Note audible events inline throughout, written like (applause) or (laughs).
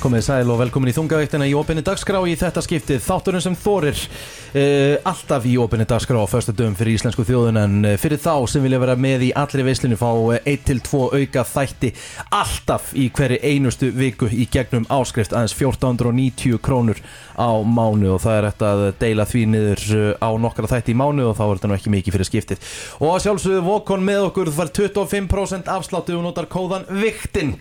Komið sæl og velkomin í þungaveiktina í opinni dagskrá í þetta skiptið. Þátturinn sem þorir uh, alltaf í opinni dagskrá á förstu dögum fyrir íslensku þjóðun en uh, fyrir þá sem vilja vera með í allri veislinu fá 1-2 auka þætti alltaf í hverju einustu viku í gegnum áskrift aðeins 1490 krónur á mánu. Og það er þetta að deila því niður á nokkara þætti í mánu og þá er þetta nú ekki mikið fyrir skiptið. Og sjálfsögðu Vokon með okkur fær 25% afsláttu og notar kóðan VIKTIN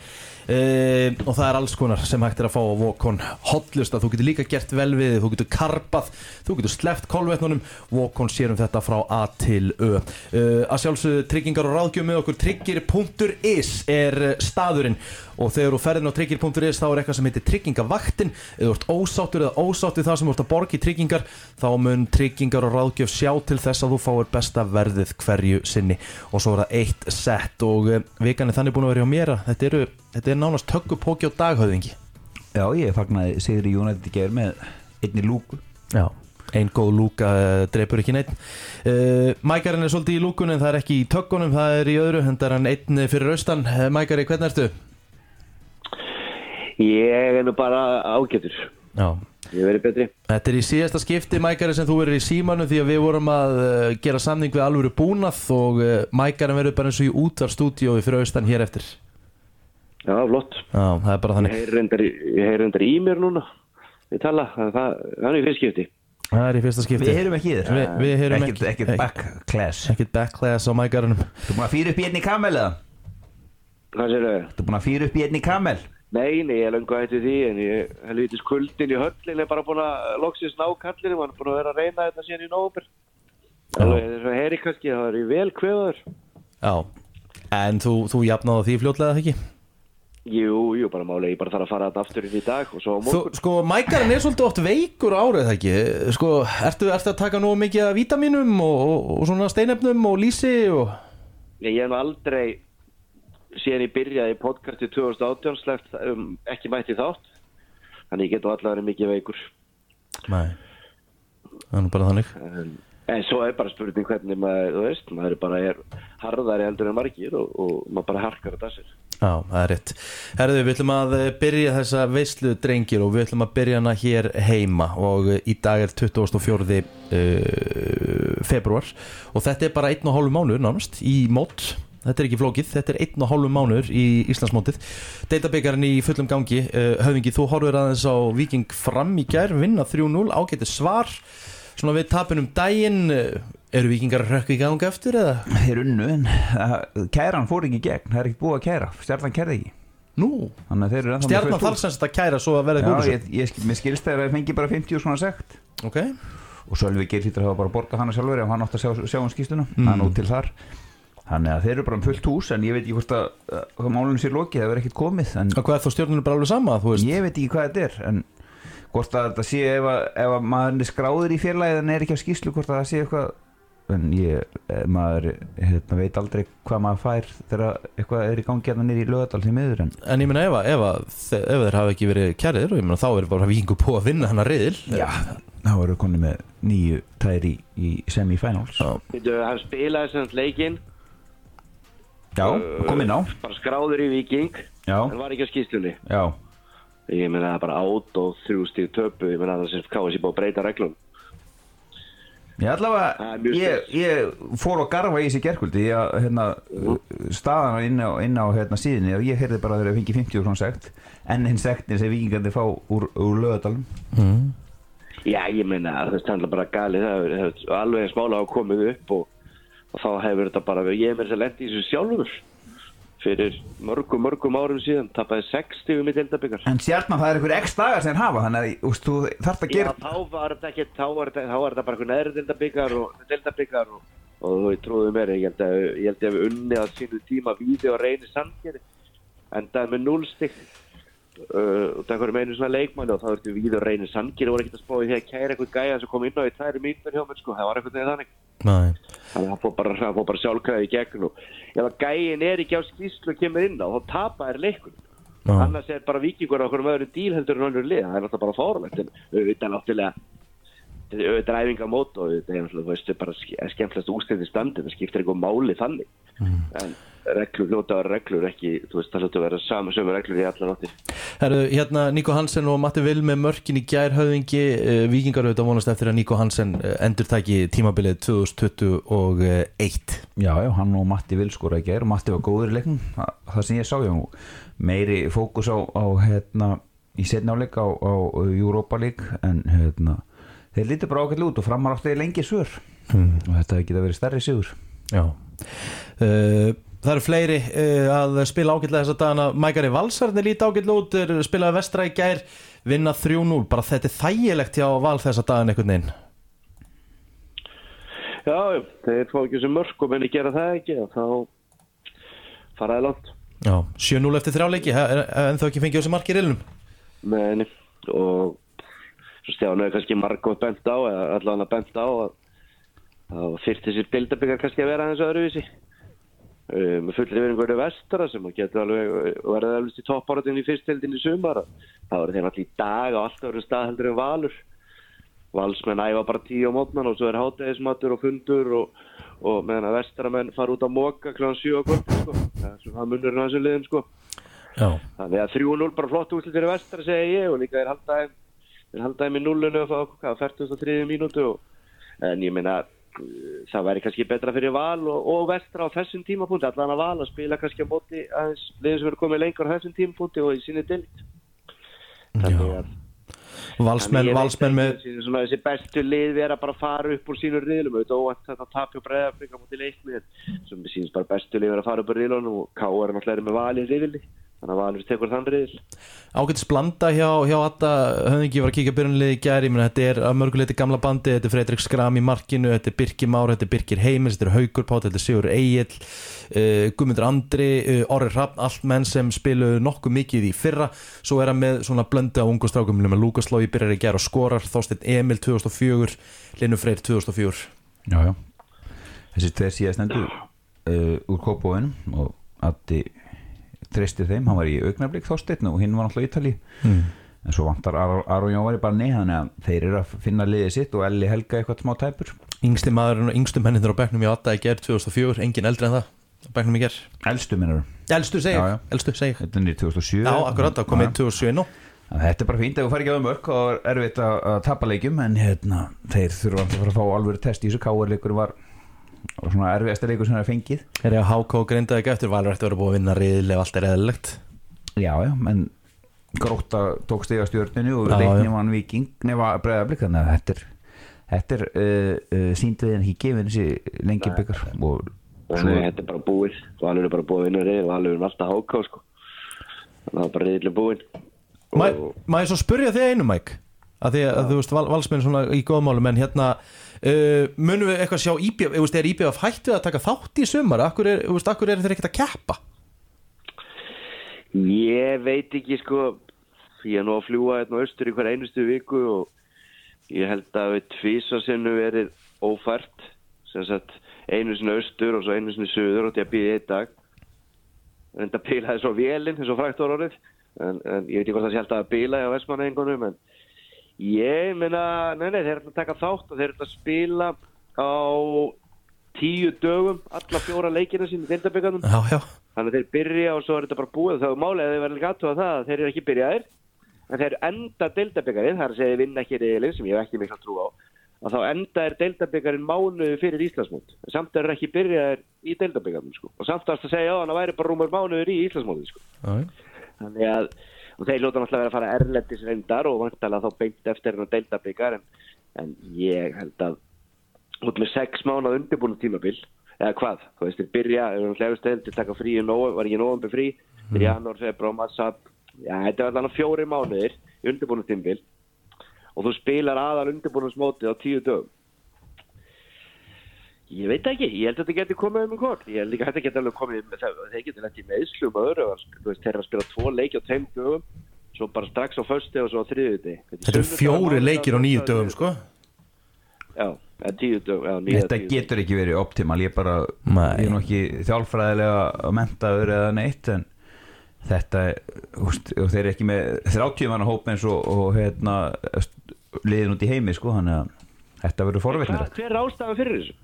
Uh, og það er alls konar sem hægt er að fá á Vokon hotlusta, þú getur líka gert vel við þú getur karpað, þú getur sleppt kolvetnunum, Vokon sérum þetta frá A til Ö. Uh, að sjálfsögðu tryggingar og ráðgjöf með okkur. Tryggir.is er staðurinn og þegar þú ferðin á tryggir.is þá er eitthvað sem heitir tryggingavaktin eða þú ert ósáttur eða ósáttur það sem þú ert að borga í tryggingar þá mun tryggingar og ráðgjöf sjá til þess að þú fáir besta verðið hverju sinni. Og svo er það eitt sett. Og uh, vikan er þannig búin að vera hjá mér að þetta eru Þetta er nánast tökkupóki á daghauðingi Já, ég fagnaði Sigri Jónætti í gerð með einni lúku. Já, einn góð lúka uh, dreipur ekki neitt uh, Mækarinn er svolítið í lúkun en það er ekki í tökkunum, það er í öðru hendar hann einn fyrir austan. Mækari, hvernig ertu? Ég er nú bara ágætur. Já. Ég verið betri. Þetta er í síðasta skipti Mækari sem þú verður í símanu því að við vorum að uh, gera samning við alvöru búnað og uh, Mækarinn verður bara eins og í útvarstúdíói fyrir austan hér eftir. Já, flott. Já, það er bara þannig. Ég heyri reyndar í mér núna. Ég tala, það, það, það er í fyrst skipti. Það er í fyrsta skipti. Við heyrum ekki þér. Vi, Við heyrum Ekkert, ekki. ekkert backclash Ekkert backlash á Mækarinnum Þú búin að fýra upp í einni kamel eða? Hvað sér þau? Þú búin að fýra upp í einni kamel? Nei, nei, ég er löngu hætti því En ég helvitis kuldin í höllin er bara búin að loksins ná kallinu Hann er búin að vera að reyna þetta síðan í nóvumber Alveg þess að heyri kannski Það er í vel kveður. Já, en þú, þú jafnaði á því fljótlega ekki? Jú, jú, bara máli Ég bara þarf að fara þetta aftur í dag Og svo á morgun. Sko, Mækarinn er svolítið oft veikur árið, það ekki? Sko, ertu, ertu að taka nú mikið af vítaminum og, og, og svona steinefnum og lísi og... Ég hef aldrei síðan ég byrjaði í podcasti 2018 sleppt um, ekki mætti þátt þannig ég get nú allavega mikið veikur Nei, nú bara þannig. en, en svo er bara spurning hvernig maður, þú veist, maður er bara er harðari eldur en margir og, og maður bara harkar þetta sér Já, það er rétt. Herðu, við ætlum að eh, byrja þessa veislu drengir og við ætlum að byrja hana hér heima og eh, í dag er 24. Uh, februar og þetta er bara einn og hálfu mánuður nánast í mót. Þetta er ekki flókið, þetta er einn og hálfu mánuður í Íslandsmótið. Deitabyggjarinn í fullum gangi. Uh, höfðingi, þú horfir aðeins á Viking fram í gær, vinna 3-0, ágæti svar. Svona við tapinum daginn, uh, eru Vikingar að rökka í gang eftir eða? Þeir unnu en uh, kæran fór ekki gegn Það er ekki búið að kæra Stjarnan kærði ekki Nú, stjarnan þarf semst að kæra svo að verða Já, góðsum. ég, ég, mér skilst þeir að fengi bara 50 svona sekt Ok, Og Sölvi Geir hlýtur að hafa bara borgað hana sjálfur Ef hann átt að sjá, sjá um skýstuna Mm. Það er nú til þar Þannig að þeir eru bara um fullt hús En ég veit ekki hvort að, að málunum sér lokið Það verður ekkert komið En og hvað er þá stjórnunum bara alveg sama, ég veit ekki hvað þetta er en hvort að þetta sé ef að, ef að maður er skráður í félagið en er ekki á skýslu hvort að það sé eitthvað en ég, eh, maður hérna, veit aldrei hvað maður fær þegar eitthvað er í gangi hérna niður í lögadal því miður en En ég meina ef, að- ef, að ef þeir hafa ekki verið kæriðir og ég meina þá er bara vikingu på að vinna hennar riðil. Já, þá eru konið með nýju tæri í, í semifinals hann spilaði sem leikinn já, kom inn á. bara skráður í Viking já, en var ekki á skýslunni já, ég meina það er bara át og þrjú stíð töpu ég meina það sem KSI búið að breyta reglum. Ég Það allavega er ég, ég fór að garfa í þessi gerkvöldi ég að hérna, staðana inn á, inn á hérna, síðinni og ég heyrði bara að þeir fengi 50 frá sekt en hinn sektin sem vikingandi fá úr, úr lögadalum mm. já ég meina það er bara galið það hefur alveg eins mála hafa komið upp og, og þá hefur þetta bara verið ég er mér sem lendi í þessu sjálfur fyrir mörgum mörgum árum síðan tapaði 60 um í deildabikar En sérna það er einhver x dagar sem hafa þannig að þú þarft að Já, gera þá var þetta ekki, þá var þetta, var bara eitthvað neðri deildabikar og deildabikar og, og þú trúðu mér, ég held að, ég held að við unni að sínu tíma víði og reyni sandgeri, endaði með núlstig uh, og það er meinu svona leikmanni og þá ertu víði og reyni sandgeri voru ekkert að spá í því að kæra eitthvað gæja sem kom inn á í tæri mínur Nei, Þannig að það fór bara, bara sjálfkvæði í gegn og ef að gæin er ekki á skýslu og kemur inn á, þá tapa er leikunum. Já. annars er bara vikingur á okkur um öðru díl heldur en önnur lið, það er náttúrulega bara við veitum náttúrulega auðvitað æfingamót og þetta er bara ske- skemmtilegast ústændi standi, það skiptir eitthvað máli þannig en reglur, hljóta að vera reglur ekki, þú veist, það hljóta að vera sama sömu reglur í allar nátti Herru, hérna Nico Hansen og Matti Vil með mörkin í gær höfðingi uh, Víkingar auðvitað vonast eftir að Nico Hansen uh, endurtæki tímabilið 2021 Já, já, hann og Matti vil skora ekki og Matti var góður í leiknum. Það, það sem ég sá, já, meiri fókus á, á hérna, í setnáleik á, á Europa League en hérna, þeir lítið bara ákveðlega út og framar átti lengi svör og þetta hefði getað verið stærri sigur. Já. Uh, Það eru fleiri uh, að spila ágætlega þess að dagana. Mækari Valsarni líti ágætlega út. Er spilaði vestra í gær vinna 3-0, bara þetta er þægilegt hjá Val þess að dagana einhvern veginn. Já, já, þeir fá ekki sem mörg og menni gera það ekki þá faraði langt. Já, 7-0 eftir þrjáleiki en þó ekki fengið þessi markir ilnum menni og svo stjánu er kannski margóð bent á eða allan að bent á þá þyrfti þessi bildabyggar kannski að vera aðeins öðruvísi uh, með fullri veringur vestara sem að getur alveg verið alveg í toppáratin í fyrstildin í sumar þá eru þeir allir í dag á allt öðru stað heldur en valur valsmenn æfa bara tíu á mótnan og svo er hátegismatur og fundur og, og meðan að vestaramenn fara út á móka kl. 7 á kvöldi sko. það munurinn á þessum liðum sko. Þannig að 3-0 bara flott úslit fyrir vestra segja ég og líka er haldaði er með nullinu að fá hvað, 43 mínútu og, en ég meina uh, það væri kannski betra fyrir val og, og vestra á þessum tímapunkti allan að val að spila kannski á móti aðeins liðin sem eru komið lengur á þessum tímapunkti og í sinni dild Þannig að valsmenn, valsmenn með svona, þessi bestu lið vera bara að fara upp úr sínur riðlum. Þetta tapja breyðafrika mútið leikni en sem mér sínst bara bestu lið vera að fara upp úr riðlunum og K er náttúrulega með val í riðli þannig að valur tekur þann riðl ágætis blanda hjá, hjá Atta höfðingi var að kíka byrjunlið í gær. Ég meina þetta er að mörguleiti gamla bandi. Þetta er Fredrik Skram í markinu, þetta er Birkir Már. Þetta er Birkir Heimils, þetta er Haugur Pátt þetta er Sigur Egil, uh, Guðmundur Andri uh, Orri Hrafn, allt menn sem spilu nokkuð mikið í fyrra. Svo er hann með svona blönda á ungu strákum með Lukas Lói byrjar í gær og skorar. Þorsteinn Emil 2004, Linnu Freyr 2004 Já, já. Þessi tveir síðast treystir þeim, hann var í augnablík Þorsteinn og hinn var náttúrulega í Ítali mm. en svo vantar Ar- Aron Jóvari bara nei þannig að þeir eru að finna liðið sitt og Elli Helga eitthvað smá tæpur. Yngsti maðurinn og yngstum hennindur á bekknum í Atta í gær 2004, engin eldri en það á bekknum í gær. Elstu minnur, Elstu seg, Já, já. elstu seg þetta er 2007 Já, akkurat, það komið 2007 nú. Að Þetta er bara fínt ef þú fær ekki á mörg og er erfitt að, að tapa leikjum en hérna, þeir þurfa að fara að fá alvöru test í þessu. Káarleikur var, var svona erfiðasta leikur sem það er fengið. Er ég að háká grindaði ekki eftir? Valur ætti að vera búið að vinna riðil ef allt er eðlilegt? Já, já, en gróta tók stiga stjórninu og já. vann viking nefa bregðarblik þannig að þetta er þetta er uh, uh, síndið en ekki gefin þessi lengi byggar og að þetta er bara búið. Valur er bara búið að vinna riðl Valur er alltaf háká sko. Þannig að það er bara riðli búin Má og má ég svo spyrja þig einu Mike að því að þú veist val, valsmenn svona í góðmálum en hérna uh, munum við eitthvað sjá IBF, þú veist, er IBF hætt við að taka þátt í sumar, akkur er, er þeir ekkert að keppa? Ég veit ekki sko ég er nú að fljúa hérna á austur í hver einustu viku og ég held að við tvísa sinnu verið ófært sem sagt einu sinni austur og svo einu sinni suður og að býða eitt dag. Enda bílaði svo vélinn eins og frækt orðið en, en ég veit ekki hvort það sé alltaf að bíla á Vestmannaengunum en ég meina, nei nei þeir eru að taka þátt og þeir eru að spila á tíu dögum alla fjóra leikina sín í já, Þannig að þeir byrja og svo er þetta bara búið. Þá er málið að þeir verður líka aðtöða það að þeir eru ekki byrjaðir en þeir enda deildabyggarinn þar að þeir vinna ekki reyðilinn sem ég hef ekki mikla trú á að þá enda er deildabyggarinn mánuði fyrir Íslandsmót. En samt er ekki byrjaðir í deildabyggarinn sko. og samt að segja að það væri bara rúmur mánuður í Íslandsmóti sko. Að og þeir lóta náttúrulega vera að fara erlendis reyndar og vantalega þá beint eftir hennar deildabyggar en, en ég held að út með sex mánuð undirbúinu tímabil eða hvað, þú veist, þeir byrja ef við hlægust eða til taka frí í nóvember, var ekki nóvember frí þeir janúar, februar, massa já, þetta er allan fjóri mánuðir í undirbúinu tímabil og þú spilar aðal undirbúinusmótið á tíu dögum ég veit ekki, ég held að þetta geti komið um hvort, ég held líka að þetta geti alveg komið með það, þeir geti lett í meðslum og öðru, þeir eru að spila tvo leiki á tveim dögum, svo bara strax á föstu og svo á þriðuti Þetta eru fjóri leikir á nýju dögum, sko Já, eða tíu dögum þetta getur ekki verið optimal ég bara, Nei. ég er nú ekki þjálfræðilega mentaður eða neitt en þetta er, úst, og þeir eru ekki með 30 manna hóp eins og, og hérna, liðin út í heimi sko, þannig að Þetta verður forvitnir Hva, hver er ástæðan fyrir þessu?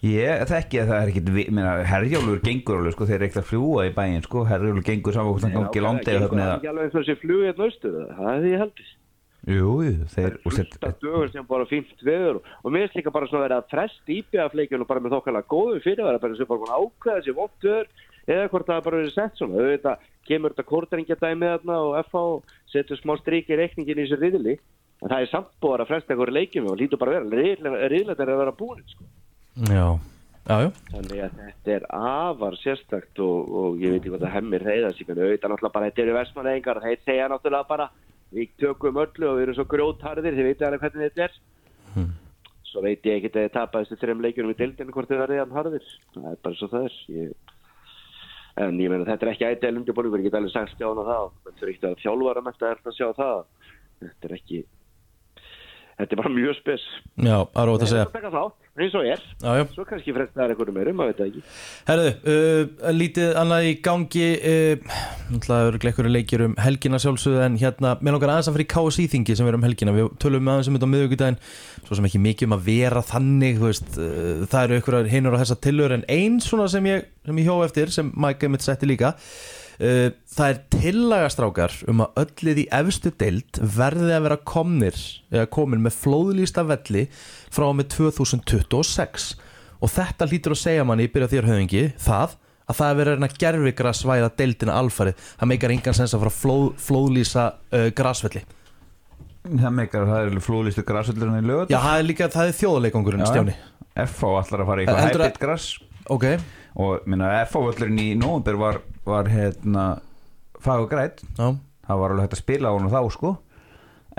Ég þekki að það er meina, Herjólfur gengur alveg sko, þeir eru ekkert að fljúa í bæinn sko, Herjólfur gengur saman hvort hann gangi það eða er ekki alveg þessi flug hérna austur það er því ég held Jú, þeir af dögur sem bara fínt veður og, mér finnst líka bara svona verið að frest íbjöðafleikjun og bara með þokkarlega góðu fyrirværa bara sem bara að ákveða vott veður eða hvort það bara verið sett svona auðvitað kemur þetta þarna og FH setur smá strík í reikningin í þessu riðli en það er samt búin að fresta einhverju leikjum og lítur bara að vera riðlega er að vera búin sko. Já, já, já. Þannig að þetta er afar sérstakt og, og ég veit ekki hvað það hemmir reyða sig en auðvitað náttúrulega bara þetta eru versmannegingar þeir segja náttúrulega bara við tökum öllu og við erum svo grótharðir þið veitir alveg hvernig þetta er. Svo veit ég ekki að þið tapa þessu þreim leikjunum í dildinu hvort þið verðið hann harðir. Það er bara svo það er. Ég... en ég meina þetta er ekki ætið undirbúning við getum alveg sagt stjána það þetta er ekkert að þjálfara mætt að erfa að sjá það. Þetta er ekki þetta er bara mjög spes. Já, það er ótt að segja. Það er að taka þá, eins og er Já, já. Svo kannski frestaðar einhverju meirum, maður veit það ekki. Herðu, uh, lítið annað í gangi uh, Náttúrulega eru einhverju leikjur um helgina sjálfsögðu En hérna, mér langar aðeins að fyrir KSI-þingi sem er um helgina. Við tölum með aðeins um þetta á miðvíkudaginn Svo sem ekki mikið um að vera þannig veist, uh, Það eru einhverjar hinur á þessa tillögur En einn svona sem ég, sem ég hjó eftir Sem Mike Emmett setti líka uh, Það er tillagastrákar um að öllið í efstu deild verði að vera komnir eða komin með flóðlýsta velli frá með 2026 og þetta lítur að segja manni í byrja þér höfingi það að það er verið að reyna gerfikra svæða deildina alfarið. Það meikar engan sens að fara flóð, flóðlýsa uh, grasvelli. Það meikar að það eru flúlistu græsvöldurinn í lögut Já, það er líka, það er þjóðuleikongurinn Stjáni. FH allar að fara í eitthvað Heldurðu að- hybrid græs Ok, og minna FH völlurinn í nóvember var, var hérna fagur grætt já, það var alveg hægt að spila á hann þá sko.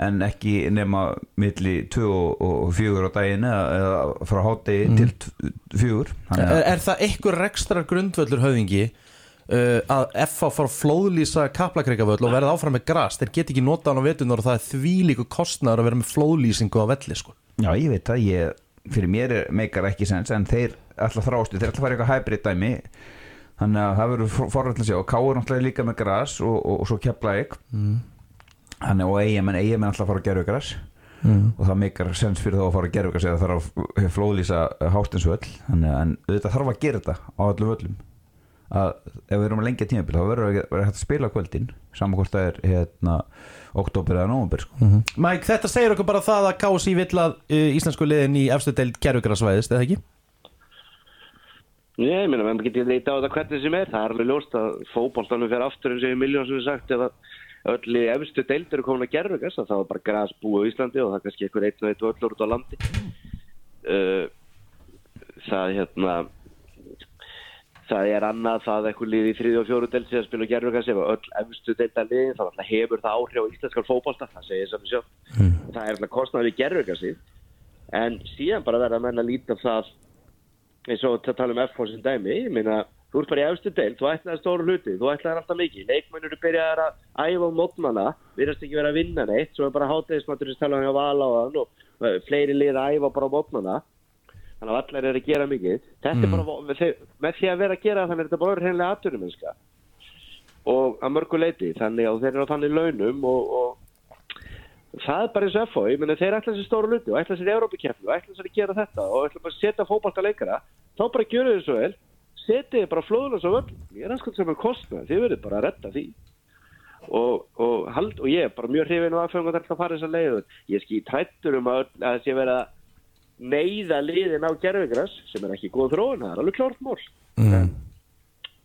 En ekki nema milli 2 og, og 4 á daginn eða, frá hátegi Mhm. til 4 er, er það einhver rekstrar grundvöllur höfingi uh, að FH fara að flóðlýsa kaplakreikavöll og verða áfram með gras? Þeir get ekki nota hann á vetunar og það er því líku kostnaður að vera með flóðlýsingu á velli sko. Já, ég veit það, ég, fyrir mér er, meikar ekki sens en þeir alltaf þrástu, þeir alltaf fara eitthvað hybrid dæmi þannig að það verður forrætt að sjá og Káur náttúrulega líka með gras og, og, og svo kepla ykk mm. og eigamenn, eigamenn alltaf fara að gerðu gras Mm. og það meikar sens fyrir þá að fara að gerðu gras eða þarf að flóðlýsa hástinsvöll þannig að en auðvitað þarf að gera þetta á öllum völlum að ef við erum að lengja tímabil þá verður að vera hægt að spila kvöldin saman hvort það er hérna oktober eða nóvember sko. Mm Mike, þetta segir okkur bara það að KSI vill að uh, íslensku liðin í efstu deild gerfugrasvæðist, eða ekki? Ég meina, maður getur leita á þetta hvernig sem er. Það er alveg ljóst að fótballstanum fer aftur eins og í miljón sem við sagt ef öll í efstu deild eru komin að gerðu þess að það var bara græs búið á Íslandi og það er kannski einhver einn og einn og öllur út á landi. Uh, það hérna það er annað það að eitthvað lið í þriði og fjóru deild sem spila gerðu þess ef öll efstu deilda liðin þá alltaf hefur það áhrif á íslenskar fótballsta það segir sem sjálf. Mm. Það er alltaf kostnaður í gerðu þess en síðan bara verða að líta á það eins og að tala um FH sem dæmi, ég meina þú ert bara í efstu deild, þú ætlaði stóru hluti þú ætlaði alltaf mikið, leikmennur eru byrjaðar að æfa á mótmanna, virðast ekki vera að vinna neitt, svo er bara hátegismatur sem tala um hjá vala á þann og uh, fleiri lið að æfa bara á mótmanna þannig að allir eru að gera mikið. Þetta Mm. er bara, með, því að vera að gera þannig er þetta bara reynilega aðturuminnska og að mörgu leiti þannig að þeir eru á þannig launum og, og það er bara eins og FH, ég meina þeir ætla sér stóru luti og ætla sér í Európa-keppni og ætla sér að gera þetta og ætla bara að setja fótballta leikara. Þá bara gjöru þið svo vel setja þið bara flóðulega svo völd ég er hanskvæmt sem er kostnað, þið verður bara að retta því. Og, og, hald, og ég er bara mjög hrifin og aðfengur að fara þess að leiðu ég ský trættur um að, að það sé verið að neyða liðin á gerfingras sem er ekki góð þróun, það er alveg klárt mál. Mm.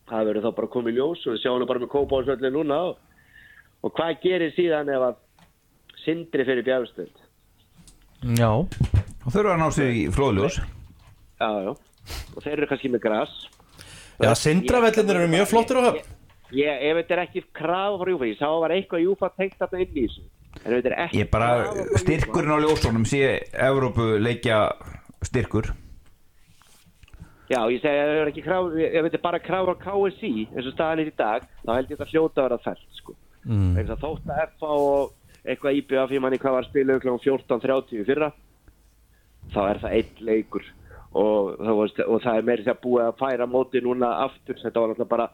það verður þá bara komið ljós og við sjáum það bara með kópáðsvöldi núna og, og hvað gerir síðan ef að sindri fyrir bjafstöld Já, og þurfa að ná sig í flóðljós já, já, og þeir eru kannski með gras. Já, sindravellinir eru mjög flottir á höfn. Ég, ef þetta er ekki krafa frá Júfa, ég sá að var eitthvað Júfa tengt þarna inn í þessu. En ef þetta er ekki ég bara, styrkurinn á ljósónum sé Evrópu leikja styrkur. Já, ég segi að ef, kraf, þetta er bara kraf á KSI eins og staðan er í dag, þá held ég þetta hljóta að vera fælt sko. mm. Þegar það þótt að FA og eitthvað IBF í manni hvað var spilað kl. 14.30 í fyrra. Þá er það einn leikur. Og, og það er meiri sér búið að færa móti núna aftur. Þetta var náttúrulega bara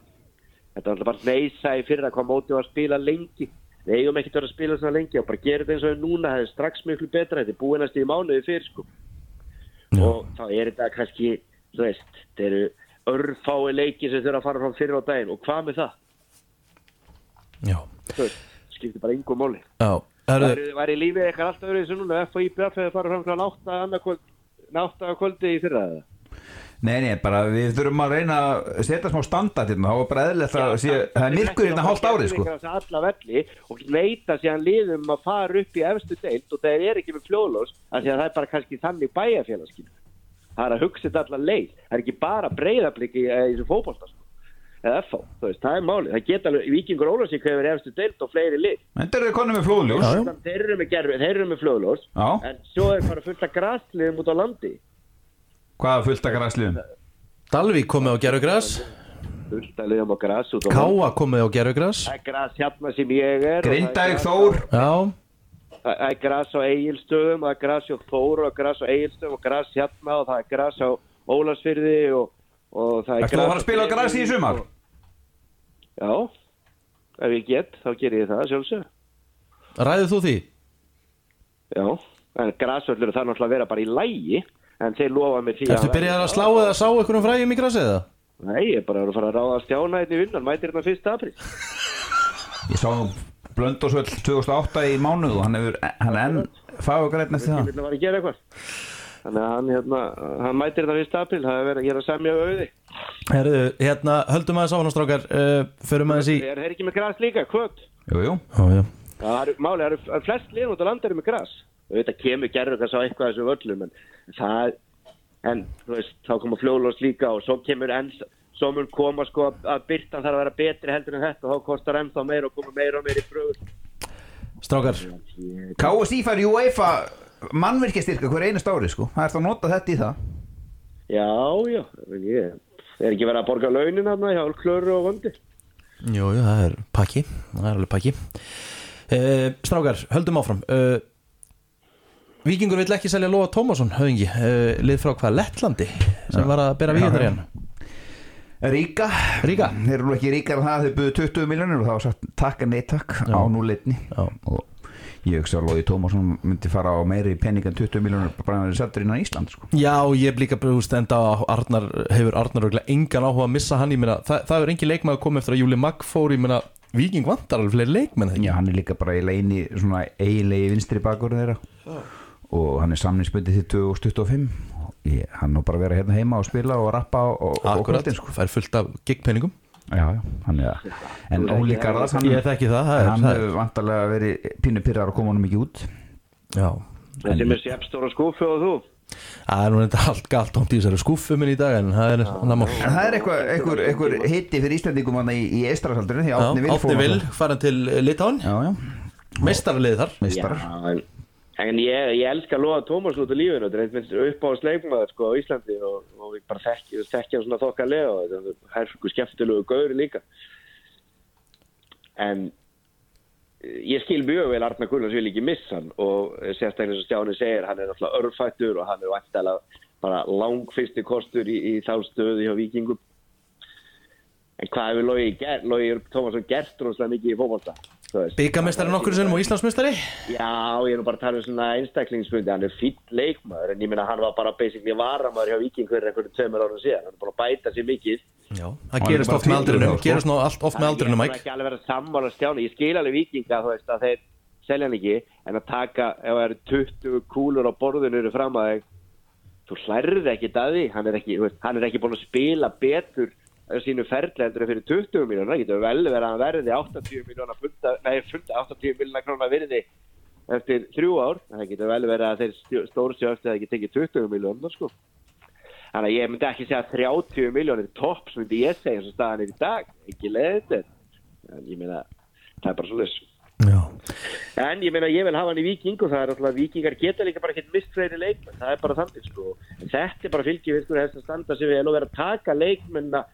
þetta var náttúrulega bara neysa í fyrra hvað móti var að spila lengi. Við eigum ekkert að spila svona lengi og bara gera þetta eins og núna, það er strax miklu betra. Þetta er búinast í mánuði fyrir sko. Og þá er þetta kannski þetta eru örfái leiki sem þurfa að fara fram fyrir á daginn. Og hvað með það? Já, Þú veist, skiptir bara yngur máli já Herðu, Væri, lífið eitthvað alltaf verið þessu núna F og IBF hefur farið fram frá nátta annarkvöld nátta kvöldi í fyrra? Nei, nei, bara við þurfum að reyna að setja smá standart hérna, þá er bara eðlilegt að það er myrkur hérna hálft árið, sko. Og leita síðan liðum að fara upp í efstu deilt og það er ekki með fljóðlós að það er bara kannski þannig bæjarfélagskip það er að hugsa þetta allar leið það er ekki bara breyðabliki í þessu fótbolta sko. Eða FH, þú veist, það er málið. Það geta alveg, Víkingur Ólafsík hefur efstu deilt og fleiri lið. Þetta eru konum með flóðljós. Þeir eru með, þeir með fljóðlós Já. en svo er bara fullt af grasliðum út á landi. Hvaða fullt að græsliðum? Dalvík komið á gerugræs fullt af liðum á landi. Káa komið á gerugræs það er gras hérna sem ég er og það Grindavík gras- Þór. Já, það er gras á Egilstöðum það er gras á Þóru og gras á Egilstöðum og gras hérna og það er gras á Ólasfyrði og, og það er Ertu að fara að spila á grasi í sumar? Já, ef ég get þá ger ég það sjálfsög ræðið þú því? Já, en grasvöllur það er náttúrulega að vera bara í lægi en þeir lofa mig því Ertu byrjað að slá eða sá einhvernum frægjum í grasið eða? Nei, ég er bara að fara að ráða að stjána hérna í vinnan mætir hérna fyrsta april Ég sá Blöndósvöld 2008 í mánuð og hann er enn fagugrætn eftir Ég það. vil að fara að gera eitthvað Þannig að hann, hérna, hann mætir þetta fyrsta april það er verið að gera semja auði. Herðu, hérna, höldum aðeins á hann strákar. Uh, Förum aðeins í Er þeir ekki með gras líka, kvöt? Jú, jú. Já, já. Það er máli, það eru eru flest liðn út á land eru með gras. Þetta kemur gerður þess að eitthvað þessu völlum en það, en þú veist, þá koma fljóðlós líka og svo kemur enn, svo mun koma sko að- að byrtan þarf að vera betri heldur en þetta og þá kostar ennþá meira og koma meira og meira í bröður. Strákar, KSI fær UEFA mannvirkjastyrka hver einast ári, sko. Það er það að nota þetta í það. Já, já, ég er ekki verið að borga launin hann hjá klöru og vöndi jú, jú, það er pakki Það er alveg pakki uh, Strákar, höldum áfram uh, Víkingur vill ekki selja Lóa Tómasson, höfingi uh, Lið frá hvað, Lettlandi Sem var að bera víkundar í hann Ríka. Ríka. Þeir eru ekki ríkar en það, þeir buðu 20 miljonir og það var sagt takk en nei takk á núleitni. Já. Og ég hugsa að Lóði Tómasson myndi fara á meiri penning en 20 miljonir bara að vera settur innan Ísland, sko. Já, ég hef líka brúst enda á Arnar, hefur Arnar örugglega engan áhuga að missa hann, ég meina, það, það er engin leikmaður komið eftir að Júli Magg fór, ég meina Víking vantar alveg fleiri leikmenn? Já, hann er líka bara í leini svona eiginlegi vinstri bakur þeirra og hann er samningsbundið til 2025 og ég, hann á bara að vera hérna heima og spila og rappa og, og, og kvöldin, sko. það er fullt af gigpenningum Já, já, hann er það. En Óli Garðars, hann, Ég þekki það, það er, hann það er hefur vantarlega verið pínu pyrrar að koma honum ekki út. Já, Þessi með sépstóra skúfu og þú? Það er nú enda allt galt ámt í þessari skúffu minn í dag en það er annar mál En það er eitthvað, eitthvað, eitthvað hitti fyrir Íslandingum hann í, í Eistrasaldurinn því Átni Vil Átni Vil, farin til já, Meistaralið þar. Meistarar. Já, en, en ég, ég elska að loða Tómas út á lífinu þetta er einhvern upp á sleikmaður sko á Íslandi og, og ég bara þekki hann svona þokkalega og þetta er herfku skemmtilegu gauri líka en eh, ég skil mjög vel Arnar Gullars vil ekki missa hann og sérstaklega og Stjáni segir hann er náttúrulega örfættur og hann er vantala bara langfyrsti kostur í, í þá stöðu hjá vikingum en hvað hefur Lógi Tómasson gert rosalega mikið í veist. Byggamestari nokkur sinnum og Íslandsmestari Já, ég er nú bara að tala um svona einstaklingsfundi, hann er fýll leikmaður en ég meina hann var bara basically varamæður hjá Viking fyrir einhverju tveimur árum síðan, hann er bara að bæta sér mikið. Já, það Hann er gerist bara oft með aldrinu tvítugur, sko. Gerist nú allt oft með aldrinu, Ég er Mike. ekki alveg að sammála stjáni, ég skil alveg Vikinga þú veist að þeir selja hann ekki en að taka, ef það eru 20 kúlur á borðinu eru fram að þig þú hlærði ekki að að sínu ferli heldur fyrir 20 miljónar, það getur vel verið að verði 80 miljónar funda, nei, funda 80 miljónar krónar virði eftir þrjú ár, það getur vel verið að þeir stórstjóðast eða ekki tekið 20 miljónar sko. Þannig að ég myndi ekki segja 30 miljónir tops myndi ég segja eins og staðan er í dag, ekki leiðið þetta en ég meina, það er bara svolítið Já, En ég meina, ég vil hafa hann í Viking og það er alltaf að Vikingar geta líka bara ekkert mist fleiri leikmenn, það er bara þannig sko. En þetta er bara fylgjið við sko þess að standa sig vel og vera að taka leikmenna að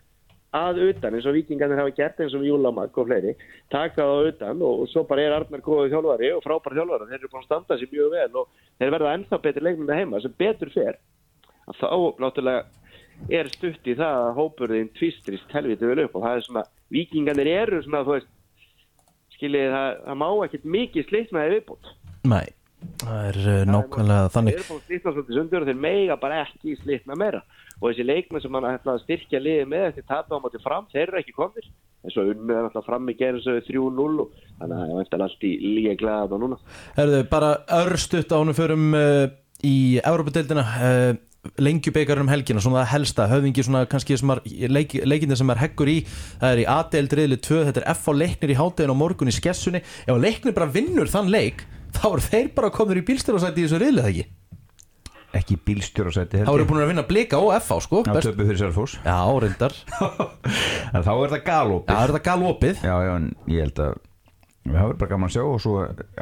utan eins og Vikingarnir hafa gert eins og Júlamak og fleiri, taka það að utan og, og svo bara er Arnar góðið þjálfari og frábær þjálfari, þeir eru búin að standa sig mjög vel og þeir verða ennþá betri leikmenn heima sem betur fer. Að þá náttúrulega er stutt í það að hópurðin tvistrist helviti vel upp og það er svona, Vikingarnir eru svona, þú veist, skiljið það, það má ekkert mikið slitnaði viðbútt Nei, það er uh, nákvæmlega þeir þannig. Eru búin að slitna svolítið sundur og þeir mega bara ekki slitna meira og þessi leikmenn sem hann ætla að styrkja liðið með eftir tapa á móti fram, þeir eru ekki komnir. En svo unnið er alltaf fram í gerðin svo 3-0 og þannig að það er allt í líka glæða þetta núna. Herðu, bara örstutt ánum förum uh, í Európa-deildina uh, lengjubeikarinn um helgina, svona það helsta höfðingi svona kannski er leik, leikinda sem er heggur í, það er í A-deild riðli 2, þetta er F á leiknir í háttegin og morgun í skessunni, ef leiknir bara vinnur þann leik, þá eru þeir bara komnir í bílstjórasæti í þessu riðli, það ekki? Ekki bílstjórasæti Þá eru búin að vinna blika og F á, sko Best... töpu fyrir Selfoss. Já, reyndar. (laughs) En þá er það galopið. Já, er þetta galopið? Já, já, en ég held að það verður bara gaman að sjá og svo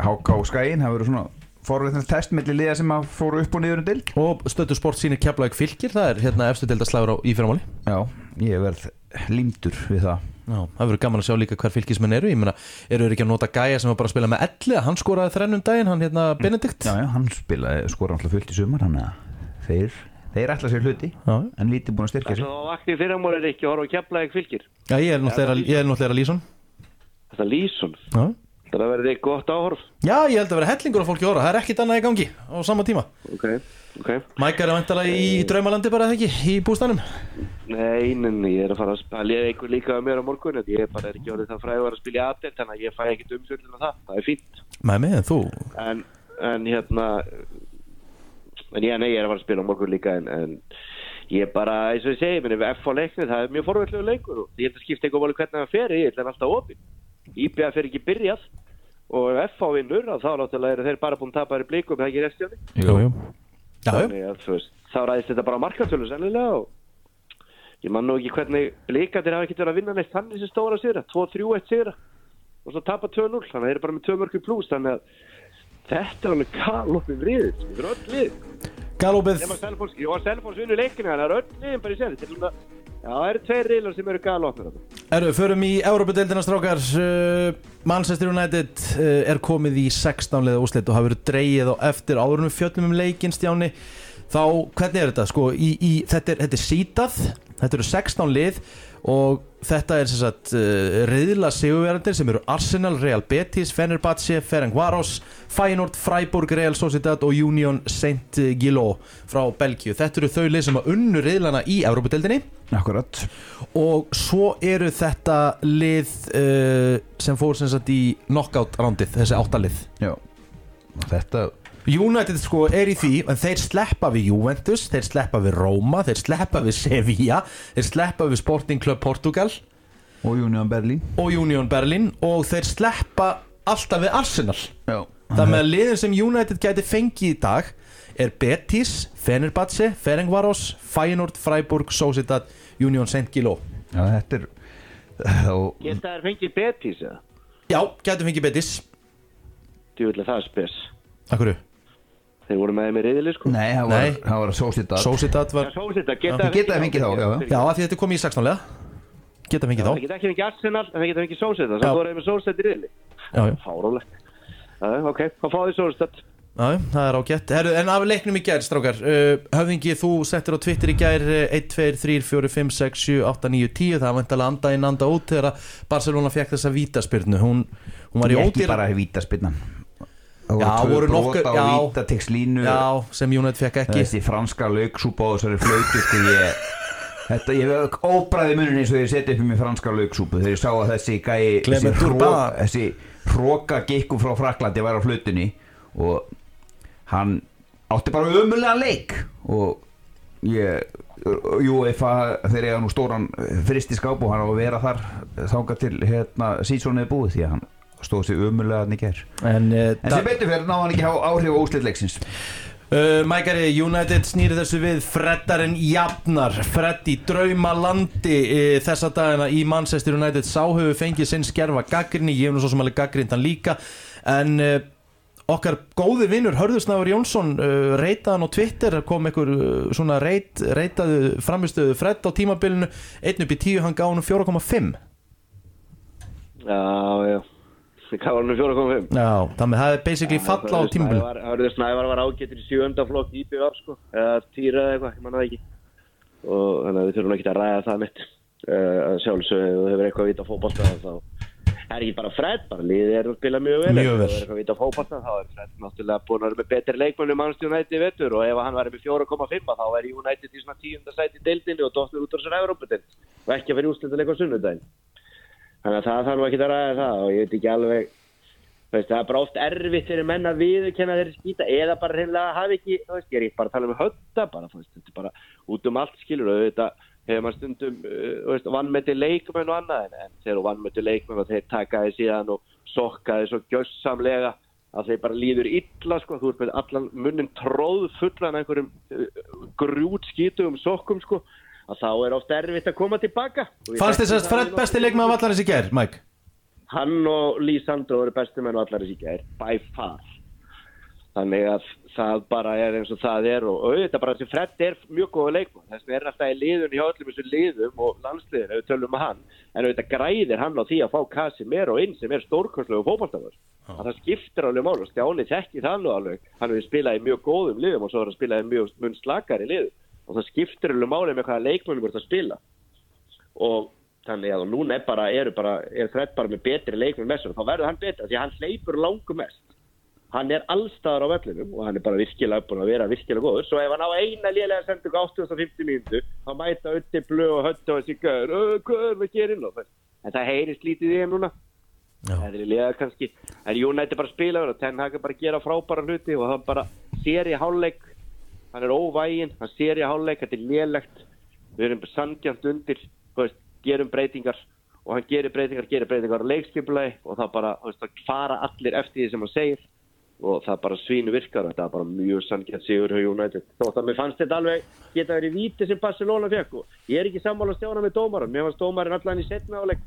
háká skæin, það verður svona forveitnast test milli liða sem að fóru upp og niður um dild Og stötu sport sínir keflaug fylgir, það er hérna efstu deildaslagur á í fyrramáli Já, ég verð límdur við það. Já, það verður gaman að sjá líka hver fylgismenn eru. Ég meina, eru þeir ekki að nota gæja sem var bara að spila með elli? Hann skoraði þrennum daginn, hann hérna Benedikt? Já, já, hann spilaði skora alltaf fullt í sumar hann að þeir, þeir ætla sér hluti Já. en lítið búin að styrkja sig. Það vakti fyrramólir ekki að horfa að kepla ekki fylgir Já, ég er náttúrulega er Lísson Þetta er Lísson, Já. Það verður ekki gott áhorf. Já, ég held að vera hellingur af fólki óra Það er ekkit annað í gangi á sama tíma. Ok, ok. Mækar er vantalega í draumalandi bara eða ekki Í bústanum Nei, nei, ég er að fara að er einhver líka með mér á morgun ég er bara ekki orðið það fræður að spila í aðdelt þannig að ég fæ ekkert umsvöldin á það, það er fínt. Með mig, en þú en, en hérna en ég, nei, ég er að fara að spila á morgun líka en, en ég bara, eins og ég segi F á leiknið, það er mjög forvöldlegu leikur og ég held að skipta eitthvað máli hvernig það fer ég ætla alltaf opinn IBA fer ekki byrjað og ef á vinnur þá náttúrulega eru þeir bara búin að tapa þér blikum það ekki restjóni. Þannig að, þú veist, þá ræðist þetta bara markatölu sennilega og ég man nú ekki hvernig blikandir hafa ekkert verið að vinna neitt þannig sem stóra sigra, 2-3-1 sigra og svo tapa 2-0, þannig að þeir eru bara með 2 mörgur pluss, þannig að þetta er alveg kalopið vriðið, þetta er öll lið. Galopið. Ég var Selfons vinnu leikinu þannig að er öll liðin bara í senni til að já, það eru tveir riðlar sem eru galopið Erðu, förum í Európa-deildina strákar. Uh, Manchester United uh, er komið í 16 leða úslit og hafa verið dreigið á eftir. Áðurum fjöllum um leikinn stjáni þá, hvernig er þetta? Sko, í, í, þetta, er, þetta er sítað, þetta eru 16 lið og þetta er sem sagt uh, reyðla sigurverðandir sem eru Arsenal, Real Betis, Fenerbahce, Ferencvaros Feyenoord, Freiburg, Real Sociedad og Union Saint-Gilo frá Belgíu. Þetta eru þau lið sem að unnu reyðlana í Európa-deildinni Akkurat. Og svo eru þetta lið uh, sem fór sem sagt í knockout rándið, þessi áttalið Já. Þetta United sko er í því en þeir sleppa við Juventus, þeir sleppa við Roma þeir sleppa við Sevilla þeir sleppa við Sporting Club Portugal. Og Union Berlin. Og Union Berlin og þeir sleppa alltaf við Arsenal. Já. Það með liðin sem United gæti fengið í dag er Betis, Fenerbahce, Ferencvaros Feyenoord, Freiburg, Sociedad Union Saint-Gilo Já þetta er þá geta þær fengið Betis eða? Já, gæti fengið Betis. Djúvilega það er spes. Akkurru? Þeir voru með þeim í riðili sko. Nei, það Nei. var, það var Sociedad Já, var Já, geta geta það fengið þá, já, já. Já, af því þetta komið í 16 lega Geta fengið Það þá. geta ekki fengið Arsenal, en það geta fengið Sósetta Já. Svo voru þeir með Sósetta í riðli. Já, já. Fárólegt ok, þá fáðu þið Sósetta Já, það er ágætt. Herru, En af leiknum í gær, strákar uh, Höfðingi, þú settir á Twitter í gær uh, 1, 2, 3, 4, 5, 6, 7, 8, 9, 10 Það var vantilega anda inn, anda út Þegar Barcelona fekk þessa vítaspyrnu. Hún, hún var í Ekki ódýra vítaspinnan Já, voru nokkur- Já já. Sem United fekk ekki Þessi franska lauksúpa og þessari flautu sko ég Þetta, ég hef óbræði munin eins og ég seti upp í mig franska lauksúpu þegar ég sá að þessi gæi þessi, Clement hróka, Urban. þessi hróka gikkum frá Fraklandi var á flutunni og hann átti bara ömulega leik og ég jú, að þeir eiga nú stóran fristiskáp og hann á að vera þar þánga til hérna sísónið búið því að hann stóð sér ömulega hann í ger En, uh, en sem betur fyrir náða hann ekki á áhrif á úslitleiksins Uh, Mækari, United snýri þessu við Freddarinn jafnar. Fred í draumalandi uh, þessa dagina í Manchester United. Sá hefur fengið sinn skerfa gaggrinni ég hef nú svo sem alveg gaggrind hann líka. En uh, okkar góði vinnur Hörðusnafur Jónsson uh, reytaðan á Twitter. Kom einhver uh, svona reyt, reytaðu framistöðu Fred á tímabilinu. Einn upp í tíu, hann gá hann 4,5 Já, já Hvað var hann með 4.5? Já, þannig það er basically falla á tímabilinu Hörður Snævar var ágættur í sjönda flokk í BF sko Eða týra eða eitthvað, ég manna það ekki. Og þannig að við þurfum ekki að ræða það mitt uh, Sjálfsög, ef þú hefur eitthvað að vita fótbolta þá er ekki bara Fred, bara liðið er að spila mjög vel. Mjög vel. Það er eitthvað að vita á fótbolta, þá er Fred náttúrulega búin að vera með betri leikmönnum mannstjóð United vettur og ef hann væri með 4,5 þá væri United í svona tíunda sæti í deildinni og dottur út á þessar Európa-deild og ekki að vera úrslitaðleik á sunnudaginn þannig að það þarf ekki að ræða það og ég veit ekki alveg veist, það er bara oft erfitt fyrir menn að viðurkenna þeirri skýta eða bara reynilega hafi ekki, þú veist, ég er ekki bara að tala um hötta bara, þú veist, þetta er bara út um allt skilur og þetta hefur maður stundum uh, þú veist, vannmeti leikmenn og annað en, þeir eru vannmeti leikmenn og þeir taka því síðan og sokka því svo gjössamlega að þeir bara líður illa sko, þú með allan munnin tróð fullan einhverjum uh, grút skítugum sokkum sko að þá er oft erfitt að koma tilbaka. Og Fannst þess að Fred í besti leikmaður vallarins í gær, Mike? hann og Lísandro eru bestu menn og allar þessi gær, by far. Þannig að það bara er eins og það er og auðvitað bara þessi Fred er mjög góða leikmann þess vegna er alltaf í liðun í öllum þessu liðum og landsliðin ef við tölum um hann. En auðvitað græðir hann á því að fá Casimiro inn sem er stórkonslega fótballtafur að það skiptir alveg mál og Stjáni þekki það nú alveg. Hann hefur spilað í mjög góðum liðum og svo er hann spilað í mjög mun slakari liðum og það skiptir alveg máli með hvaða leikmannum er að spila. Og þannig að núna er bara, eru bara, er Fred bara með betri leikmenn með sér og þá verður hann betra því að hann hleypur langum mest. Hann er allstaðar á vellinum og hann er bara virkilega búin að vera virkilega góður. Svo ef hann á eina lélega sendingu 850 mínútu þá mæta ötti blöð og hötti og þessi gör, hvað er við gerin en það heyrist lítið í þeim núna. Það er lega kannski. En United bara spila og Ten Hag bara að gera frábæra hluti og hann bara sér í hálfleik hann er óvægin, hann sér í hálfleik þetta er lélegt. Við erum sangjant undir veist, gerum breytingar og hann gerir breytingar, gerir breytingar á leikskipulagi og það bara, veist, það fara allir eftir því sem hann segir og það bara svínu virkar og þetta er bara mjög sangjant sigur hjá United. Þótt að mér fannst þetta alveg geta verið víti sem Barcelona fekk og ég er ekki sammála að stjána með dómarum mér fannst dómarinn allan í setna áleik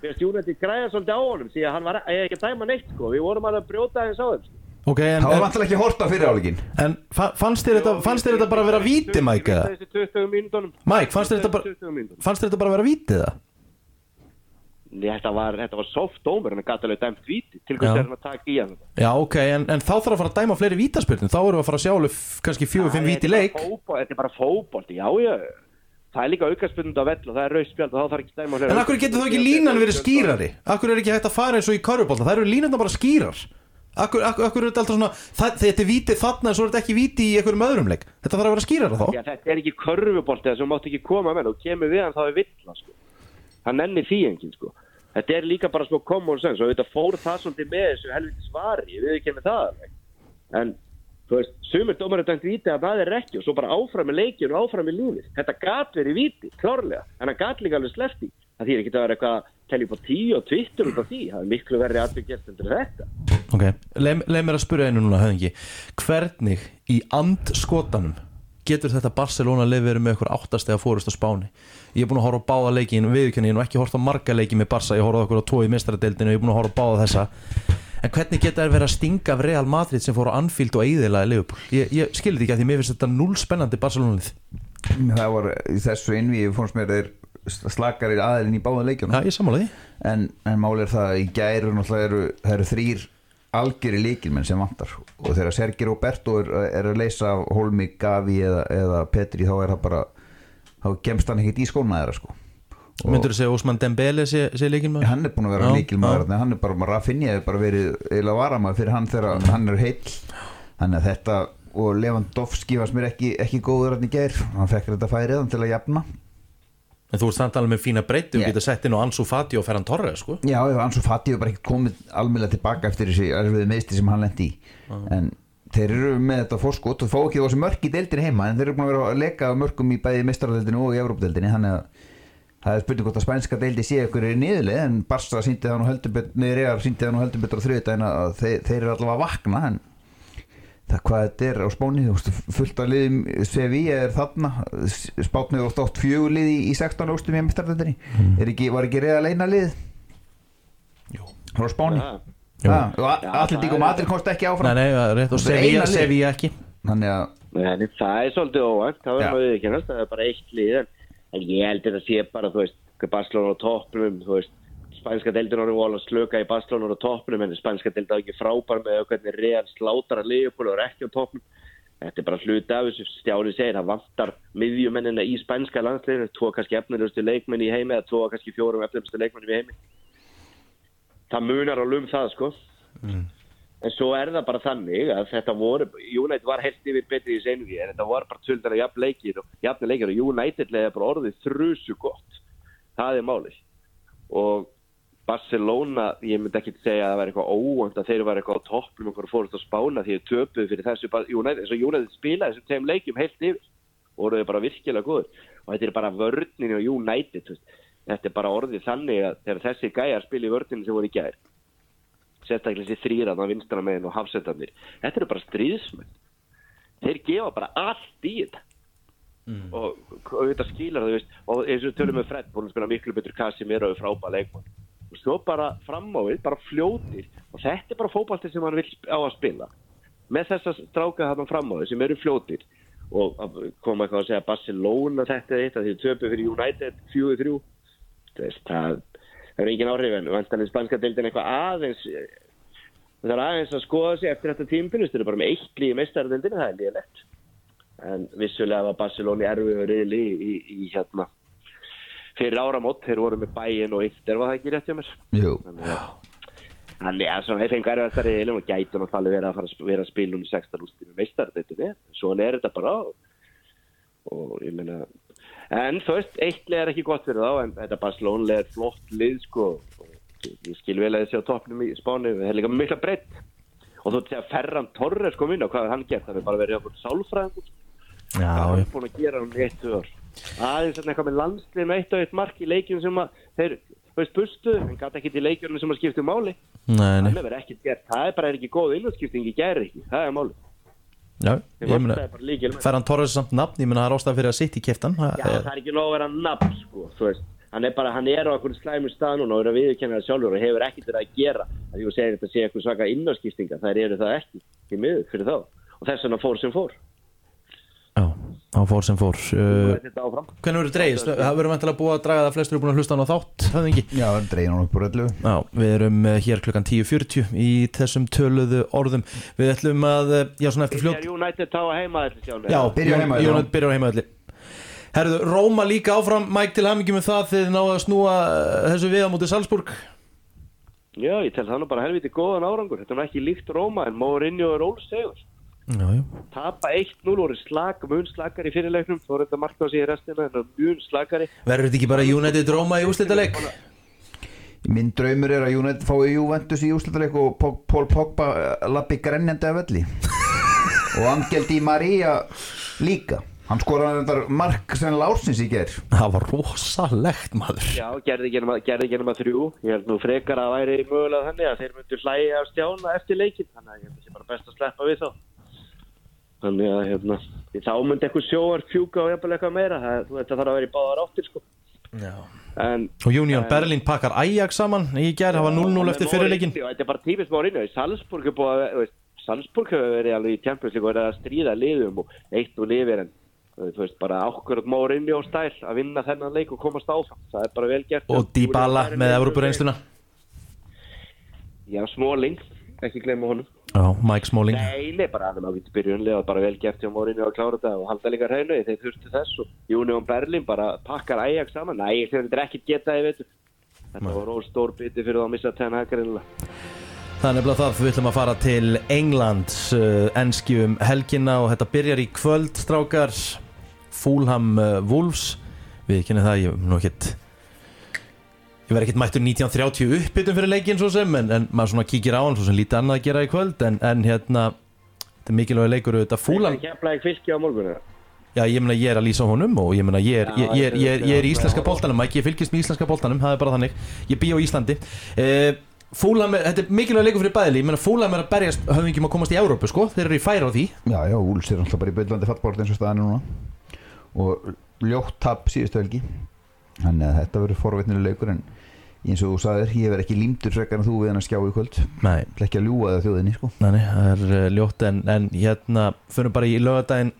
mér fannst United græða svolítið á honum því að hann var ég ekki að dæma neitt sko, við vorum að brjóta aðeins á þeim sko. Ok, en, Það var vantilega ekki horta fyrir áleikin en fa- fannst þér þetta, fannst þér þetta bara að vera víti, Mike? eða? Þessi 20 mínútonum Mike, fannst þér þetta bara, 20 mínútonum. fannst þér þetta bara að vera víti það? Nei, þetta var, þetta var soft dómur en það gæti alveg dæmt víti til Já. hvers er að taka í hann Já, ok, en, en þá þarf að fara að dæma fleiri vítaspyrnum Þá erum við að fara að sjá alveg kannski fjögur, fimm víti leik Þetta er bara fótbolt, já, já Það er líka aukarspundund á vell og það er rauðspjald og þá þarf ekki að dæma En akkur getur þá ekki línan verið skýrari? Akkur er ekki hægt að fara eins og í körfubólta? Það eru línuna bara skýrar Akkur, akkur, akkur er þetta alltaf svona það, Þetta er víti þarna en svo er þetta ekki víti í einhverjum öðrum leik. Þetta þarf að vera skýrara þá. Já, þetta er ekki körfubolt eða sem mátt ekki koma með og kemur við hann þá er villa sko. hann nenni því enginn sko. þetta er líka bara smá common sense. Og þetta fór það svolítið með þessu helviti svari við með það en þú veist, sumir dómar er dæmt víti að það er ekki. Og svo bara áfram með leikin og áfram með lífið. Þetta gat verið víti, klárlega. En það gat líka alveg slefti það þýr ekki að vera eitthvað upp á tíu og tvittur út af því. Það er miklu verið aðbyggjast endur þetta. Ok, leið leið mér að spyrja einu núna höfðingi. Hvernig í andskotanum getur þetta Barcelona leið verið með ykkur áttastega fórust á Spáni? Ég er búin að horfa á báða leiki en viðurkenni, ég er nú ekki horfa á marga leiki með Barca, ég horfa á okkur á tvo í mestaradeildinu ég er búin að horfa á báða þessa. En hvernig geta þær verið að stinga af Real Madrid sem fór á Anfield og eiðilaði Liverpool? Ég, ég skilði ekki að því mér finnst þetta núl spennandi Barcelona-lið. Það var í þessu innvíi fórst mér þeir slakari aðilinn í báða leikjum Já, ég sammála því. En, en máli er það að í gæru eru, það eru þrýr algjörri líkilmenn sem vantar. Og þegar Sergi Roberto er, er að leysa Holmi, Gavi eða, eða Petri þá er það bara þá gemst hann ekkert í skóna þeirra sko. Myndur þú segja Osman Dembele sé, sé leikinn maður? hann er búin að vera þarna, hann er bara, Rafinha er bara verið eða varamaður fyrir hann þegar hann er heill. Þannig að þetta og Lewandowski varst mér ekki, ekki góður hann í gær, hann fekk þetta færið til að jafna En þú ert samt alveg með fína breytti og Yeah. getur sett inn á Ansu Fati og Ferran Torres sko. Já, Ansu Fati hefur bara ekki komið almennlega tilbaka eftir þessi erfiði meðsti sem hann lendi í. En þeir eru með þetta fórskot og fá ekki þessi mörk í deildinni heima en þeir eru búin að vera að leka mörkum í bæði mestrardeildinni og í Evrópdeildinni þannig að það er spurning hvort að spænska deildi sé ykkur er niðurlega en Barca síndi það nú heldur betur neður eða síndi það nú heldur betur á þriðut en að þeir, þeir eru allavega að vakna en það hvað þetta er á spáni þú veist, fullt af liðum Sevilla er þarna spátnið oft átt fjögur lið í, í 16 óstum í er ekki, var ekki reyða leina lið? Frá spáni allir dík og það er- matur komst ekki Nei, áfram nei, rétt og Sevilla, ekki. Þannig að Nei, það er svolítið óvænt, það Já. verður maður viðkennast, það er bara eitt lið, en, ég held þetta sé bara, þú veist, Barcelona á toppnum, þú veist, spænska deildin árið voru að slöka í Barcelona á toppnum, en spænska deildin er ekki frábær með hvernig Real slátar að Leopold og er ekki á toppnum. Þetta er bara hluti af þessu stjáni segir, það vantar miðjumennina í spænska landsliðinu, tvo kannski efnilegustu leikmenni í heimi eða tvo kannski fjórum efnilegustu leikmenni í heimi. það munar alveg um það sko en svo er það bara þannig að þetta voru, United var helt yfir betri í senu en þetta var bara töldan að jafn leikir og jafn leikir og United leiði bara orðið þrusu gott, það er málið og Barcelona, ég myndi ekki segja að það var eitthvað óvönd að þeir var eitthvað á toppnum og fórust á spána því þeir töpuð fyrir þessu United, eins og United spilaði þessum tegum leikjum heilt yfir og voruð bara virkilega góður og þetta er bara vörninu á United þetta er bara orðið þannig að þegar þessi gæjar spila í vörninu sem voru í gær sérstaklega þessi þrýran á vinstana megin og hafsendarnir þetta eru bara stríðsmenn. Þeir gefa bara allt í þetta. Og, og þetta skilar það og eins og við tölum með Fred búin að spila miklu betur Casimir og frábæð leikmann og svo bara fram á við, bara fljótir og þetta er bara fótballtið sem hann vil á að spila. Með þess að stráka hann fram á við sem eru fljótir og koma eitthvað að segja Barcelona þetta er eitt að því töpu fyrir United 4-3 Þú veist, það það er engin áhrif en vantanlega spanska deildin eitthvað aðeins það er aðeins að skoða sig eftir þetta tímpinust þeir eru bara með eitt líi meistaradeildinu, það er líðilegt en vissulega var Barcelona erfiður riðli í, í, í hérna fyrir áramót, þeir voru með bæin og eitt er það ekki rétt hjá mér? Þannig að svona þeir fengu erfið þetta riðlum og náttúrulega verið að fara að vera að spila um 16 úrstinu meistaradeildinu svona er þetta bara og ég meina en þú veist, eitt leið er ekki gott fyrir þá en þetta Barcelona er flott lið sko og ég skil vel að þessi á toppnum í Spáni, það er líka mikla breytt og þú veist að Ferran Torres kom inn og hvað er hann gert, það er bara verið að sálfræðingur. Já, hvað er búin að gera um eitt ár aðeins eitthvað með landslið með eitt og eitt mark í leikjum sem að þeir, þú veist, bustu en gæti ekki til leikjum sem að skipta um máli Nei, nei, það er það er bara ekki góð innanskipting í gæri ekki, það er máli já, ég meina bara lykilmenn. Ferran Torres samt nafn, ég meina það er ástæð fyrir að sitt í keftan Já, það er ekki nóg að vera nafn, sko, þú veist. Hann er bara, hann er á einhvern slæmur stað núna og er að viðurkenna það sjálfur og hefur ekkert verið að gera. Er að segja þetta sé eitthvað svaka innarskiptinga, þær eru það ekki, í miður fyrir þá. Og þess vegna fór sem fór. Já, þá fór sem fór Og uh. Hvernig verður dreigist? Það verður vantilega búið að draga það flestur eru búin að hlusta á þátt, já, dregin hún upp úr öllu Já, við erum eh, hér klukkan 10.40 í þessum töluðu orðum Við ætlum að, eh, já svona eftir fljótt Er United tá að heima. Jónat byrjar á heimaðalli Herðu, Róma líka áfram, Mike til hamingi með það þið náðu að snúa eh, þessu við á móti Salzburg Já, ég tel það nú bara helviti góðan árangur. Þetta er ekki líkt Róma en Mourinho er ólsegur. Tapa 1-0 voru slag, mun slagari í fyrirleiknum. Þó er þetta margt á sig í restina en er mun slagari. Verður þetta ekki bara United Róma í úslitaleg? Minn draumur er að United fái Juventus í úslutaleg og Paul Pogba eh, lappi grennjandi af velli (laughs) og Angel Di Maria líka hann skoraði þetta mark sem lársins í ger Það var rosalegt maður Já, gerði ekki nema þrjú. Ég held nú frekar að væri mögulega þannig að þeir myndu hlæja af stjána eftir leikin. Þannig að ég held að það sé bara best að sleppa við þá. Þannig að hérna, þá myndi eitthvað sjóar fjúka og jafnvel eitthvað meira. Það, það þarf að vera í báðar áttir sko. En, Og Union Berlin pakkar Ajax saman í gerð, var 0-0 eftir fyrirleikin Þetta er bara að, þú veist, Salzburg hefur verið alveg í Champions League og verið að stríða liðum og eitt og lifir en þú veist, bara ákvörð Mourinho stæl að vinna þennan leik og komast áfram. Það er bara vel gert. Og Dybala með Evropareinsluna Já, Smalling, ekki gleyma honum. Já, Mike Smalling. Nei, bara hann er ágætt í byrjunlega bara vel gert hjá Mourinho að klára þetta og halda líka hreinu þeir þurftu þess og Union Berlin bara pakkar Ajax saman. Nei, þetta er ekkert getað, ég veit. Þetta var ról stór biti fyrir að missa tenn hækarinnlega Það er nefnilega það, við ætlum að fara til England uh, enski um helgina og þetta byrjar í kvöld, strákar. Fulham uh, Wolves. Við kynum það, ég er nú ekkert ég verð ekkert mættur 1930 uppbytun fyrir leikin svo sem en, en maður svona kíkir á hann svo sem lítið annað að gera í kvöld en, en hérna, þetta er mikilvæg leikur auðvitað. Já ég meina ég er að lýsa honum og ég meina ég er, ég, ég, ég, er, ég er í íslenska já. boltanum ekki, ég fylgist með íslenska boltanum, það er bara þannig. Ég bý á Íslandi. Fúlam, er, þetta er mikilvæg leikur fyrir bæðili ég meina Fúlam er að berjast höfðingjum að komast í Európu sko, þeir eru í færa á því. Já, já, Úls er alltaf bara í byllandi fattbort eins og staðan er núna. Og ljótt tap síðustu helgi. Þannig að þetta verður forveitnileg leikur en eins og þú sagðir, ég verð ekki límdur frekar en þú við hann að skjá í kvöld. Ekki að ljúga það þjóðinni sko. Nei, nei, það er uh, ljótt en, en hérna fyrir bara í lögadaginn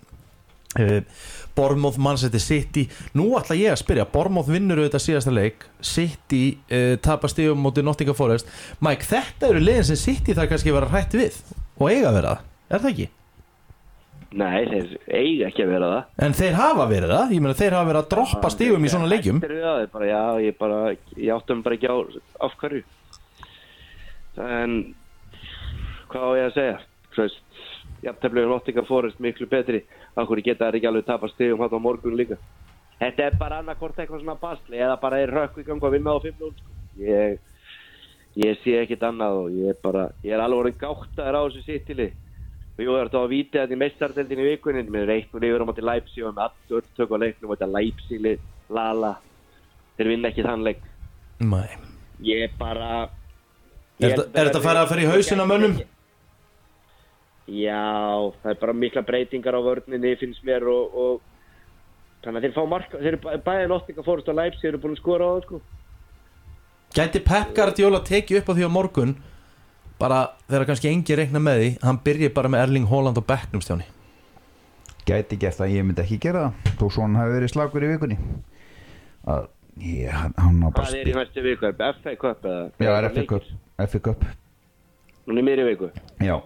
uh, Bormóð mannsætti City. Nú ætla ég að spyrja, Bormóð vinnur auðvitað síðasta leik. City uh, tapar stífum móti Nottingham Forest. Mike, þetta eru liðin sem City þarf kannski að vera hrætt við og eiga að vera er það ekki? Nei, þeir eiga ekki að vera það. En þeir hafa verið það, ég meina þeir hafa verið að droppa stífum í svona leikjum. Þeir eru það, bara, já, ég bara ég áttum bara ekki á af hverju. En hvað á ég að segja? Þú veist, jafntefnilega Nottingham Forest miklu betri, okkur geta þær ekki alveg tapast stigum hann á morgun líka? Þetta er bara annarkort eitthvað svona basli eða bara er rökk í gang að vinna á 5-0 sko. ég, ég sé ekkit annað og ég er bara ég er alveg orðin gáttaður á þessu sittili ég var þetta að víta þetta í meistardeldin í vikunni með reiknum yfir á móti Leipzig og með allur tök á leiknum og þetta Leipzig lala þeir vinna ekki þann leik Nei. ég bara þetta- er þetta að fara að fara í hausinn á mönnum? Já, það er bara mikla breytingar á vörninni finnst mér og, og þannig að þeir fá marka þeir eru bæ- bæði Nottingham Forest og Leipzig eru búin að skora á það sko Gæti Pep Guardiola tekið upp á því á morgun bara þegar kannski engi reikna með því hann byrji bara með Erling Haaland og Becknum stjáni. Gæti gert það, ég myndi ekki gera það þó svo hann hafi verið slagur í vikunni. Að ég, hann, hann á bara Hvað er í næstu viku? Er FA Cup eða? já, er FA Cup, FA Cup. Hún er miðri viku? Já,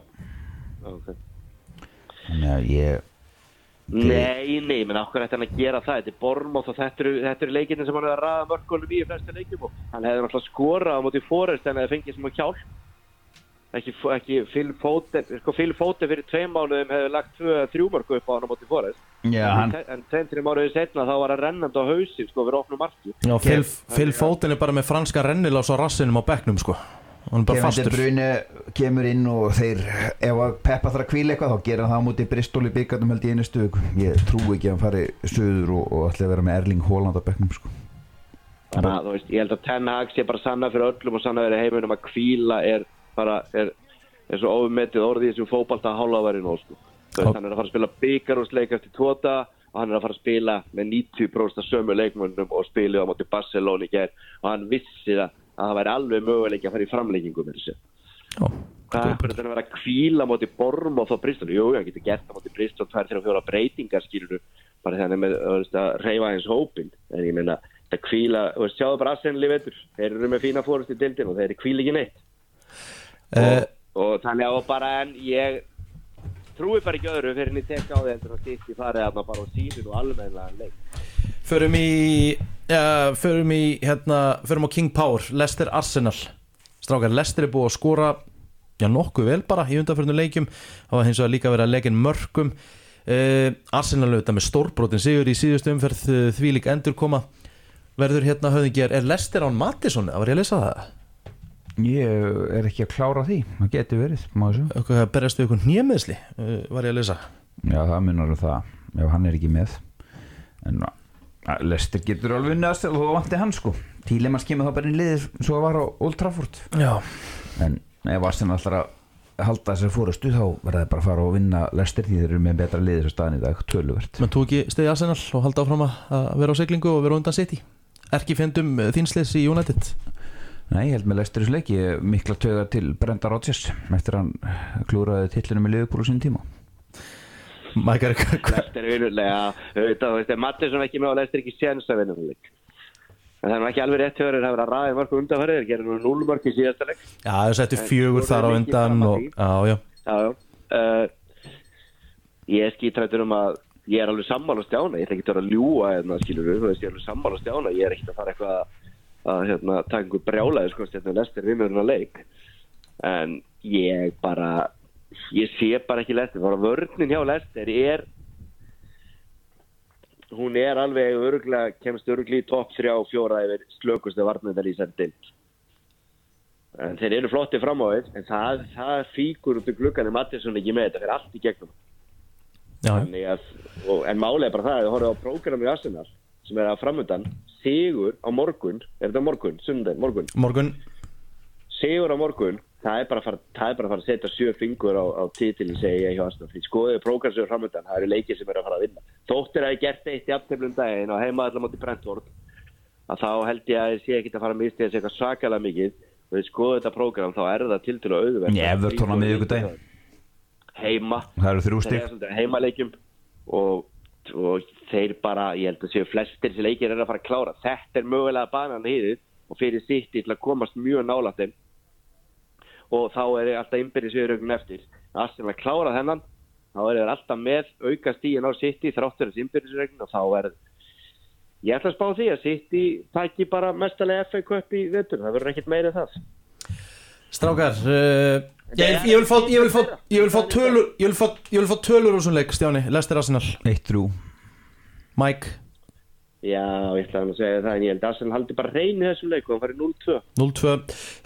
okay. þannig að ég Nei, nei, menn okkur ætti hann að gera það? Þetta er Bormóð og þetta eru, þetta eru leikinni sem hann hefur að ræða mörgólum í í flestu leikjum og hann hefði náttúrulega skorað á móti Forest en það fengið sem að hjálp ekki, ekki Phil Foden sko Phil Foden fyrir tveim mánuðum hefur lagt tvö, þrjú mörgu upp á hann á móti Forest. Já, hann, en, en tveim, þrjum mánuðið setna þá var hann rennandi á hausin sko fyrir opnum marki. Já, Phil, Phil Foden er bara með franska rennilás á rassinum á Becknum sko. Kevin De Bruyne kemur inn og þeir ef að Peppa þarf að kvíla eitthvað þá gera hann það á múti Bristol í byggarnum held í einu stöðu ég trú ekki að hann fari söður og, og ætla að vera með Erling Haaland á bekknum sko. þannig að þú veist, ég held að Ten Hag sé bara sanna fyrir öllum og sanna fyrir heiminum að kvíla er bara, er, er svo ofumetið orðið í þessum fótbalta hálfaværi nú sko. Hann er að fara að spila byggarúsleik eftir tóta og hann er að fara að spila með 90% af sömu leikmönnum og spila á móti Barcelona í gerð og hann vissi það að það væri alveg möguleik að fara í framleikingu með þessu. Hvað er að vera að kvíla móti Borm og þá Bristol? Jú, hann getur gert það móti 2-3-4 breytingar skilur bara þegar hann er með þú veist, að reyfa eins hópin en ég meina, þetta kvíla sjáðu bara Arsenal í vetur. Þeir eru með fína fórust í dildin og þeir kvíla ekki neitt og, og þannig að bara en ég trúi bara ekki öðru fyrir henni tek á því að stýtti farið að bara á síðun og almennilega leik. Förum í uh, Förum í hérna Förum á King Power Leicester Arsenal. Strákar, Leicester er búið að skora Já, nokkuð vel bara í undanförnum leikjum. Það var hins vegar líka verið að inn mörgum uh, Arsenal auðvitað með stórbrotin sigur í síðustu umferð uh, Þvílík endur koma Verður hérna höfðingi er, er Leicester án Mattisson? Var ég að lesa það? Ég er ekki að klára því það getur verið, má þessu Eitthvað að berjast við eitthvað nýjameðsli uh, Var ég að lesa. Já, það munar um það ef hann er ekki með. En Lester getur alveg stela og vanti hann sko. Tílemans kemur þá bara inn í liðið svo að var á Old Trafford. Já. En ef Arsenal að halda þessari fórustu þá verða þeir bara að fara og vinna Lester því þeir eru með betra liðir á staðin í dag töluvert. Menn tók ekki stiði Arsenal og halda áfram að vera á seglingu og vera undan City. Erki fendum þínsleis í United Nei, ég held með Lester þessu leiki mikla tögar til Brenda Rodgers eftir hann klúraði tillinu með liðupúl á sín tíma Mækar, Lester er veist, ef Mattisson ekki með og Lester ekki séns að vinna þann leik en það er ekki alveg rétt höfður að vera að ræða mörg undanfærið, þeir gerir nú 0 mörg í síðasta leik já það settu En fjögur þar á undan að og, því. já, já. Uh, ég er skítrættur um að ég er alveg sammála stjána, ég ætla ekki að vera að ljúa hérna, skilur við, þú veist, ég er alveg sammála stjána, ég er ekki að fara eitthvað að, hérna, taka einhver brjálaði, sko, stjána, lestir vinnurinn að leik. En ég bara, ég sé bara ekki lestir, bara vörnin hjá lestir er, hún er alveg öruglega, kemst öruglega í topp 3 og 4 yfir slökustu varnendar í sér dild. En þeir eru flotti fram á þess, en það, það fíkur út í glugganum Mattisson ekki með þetta, fyrir allt í gegnum. Þannig að, og, en er bara það, að þið horfðu á prógrami í Arsenal, sem er að framöndan, sigur á morgun, er þetta morgun, sundag, morgun, morgun. Sigur á morgun, það er bara að fara, bara að, fara að setja sjö fingur á, á titilin, segi ég hjá Arsenal, því sem er framöndan, það eru leikir sem er að fara að vinna. Þóttir að ég gert eitt í aftöflum daginn og heima allar móti Brentford, að þá held ég að ég sé ekki að fara að misti þessi eitthvað svakalega mikið, og þið skoðið þetta prógram, þá er það til til að auðverða. Heima, svolítið heimaleikjum og, og þeir bara, ég held að séu flestir sem leikir er að fara að klára. Þetta er mögulega banan hýðið og fyrir sitt til að komast mjög nálægt þeim. Og þá er alltaf innbyrðis viðrögnin eftir. Arsenal að klára þennan þá er þeir alltaf með auka stíin á City þráttur þessi innbyrðisviðrögnin og þá er ég ætla að spá því að City tæki bara mestalega FA Cup í vettur, það verður ekkert meira það. Strákar uh, ég, ég, vil fá, ég, vil fá, ég vil fá tölur Ég vil fá, ég vil fá tölur úr svona leik Stjáni, Lester Arsenal. 1-3 Mike, Já, ég ætlaði að segja það en ég held að Arsenal haldi bara reyni þessu leik og hann farið 0-2 0-2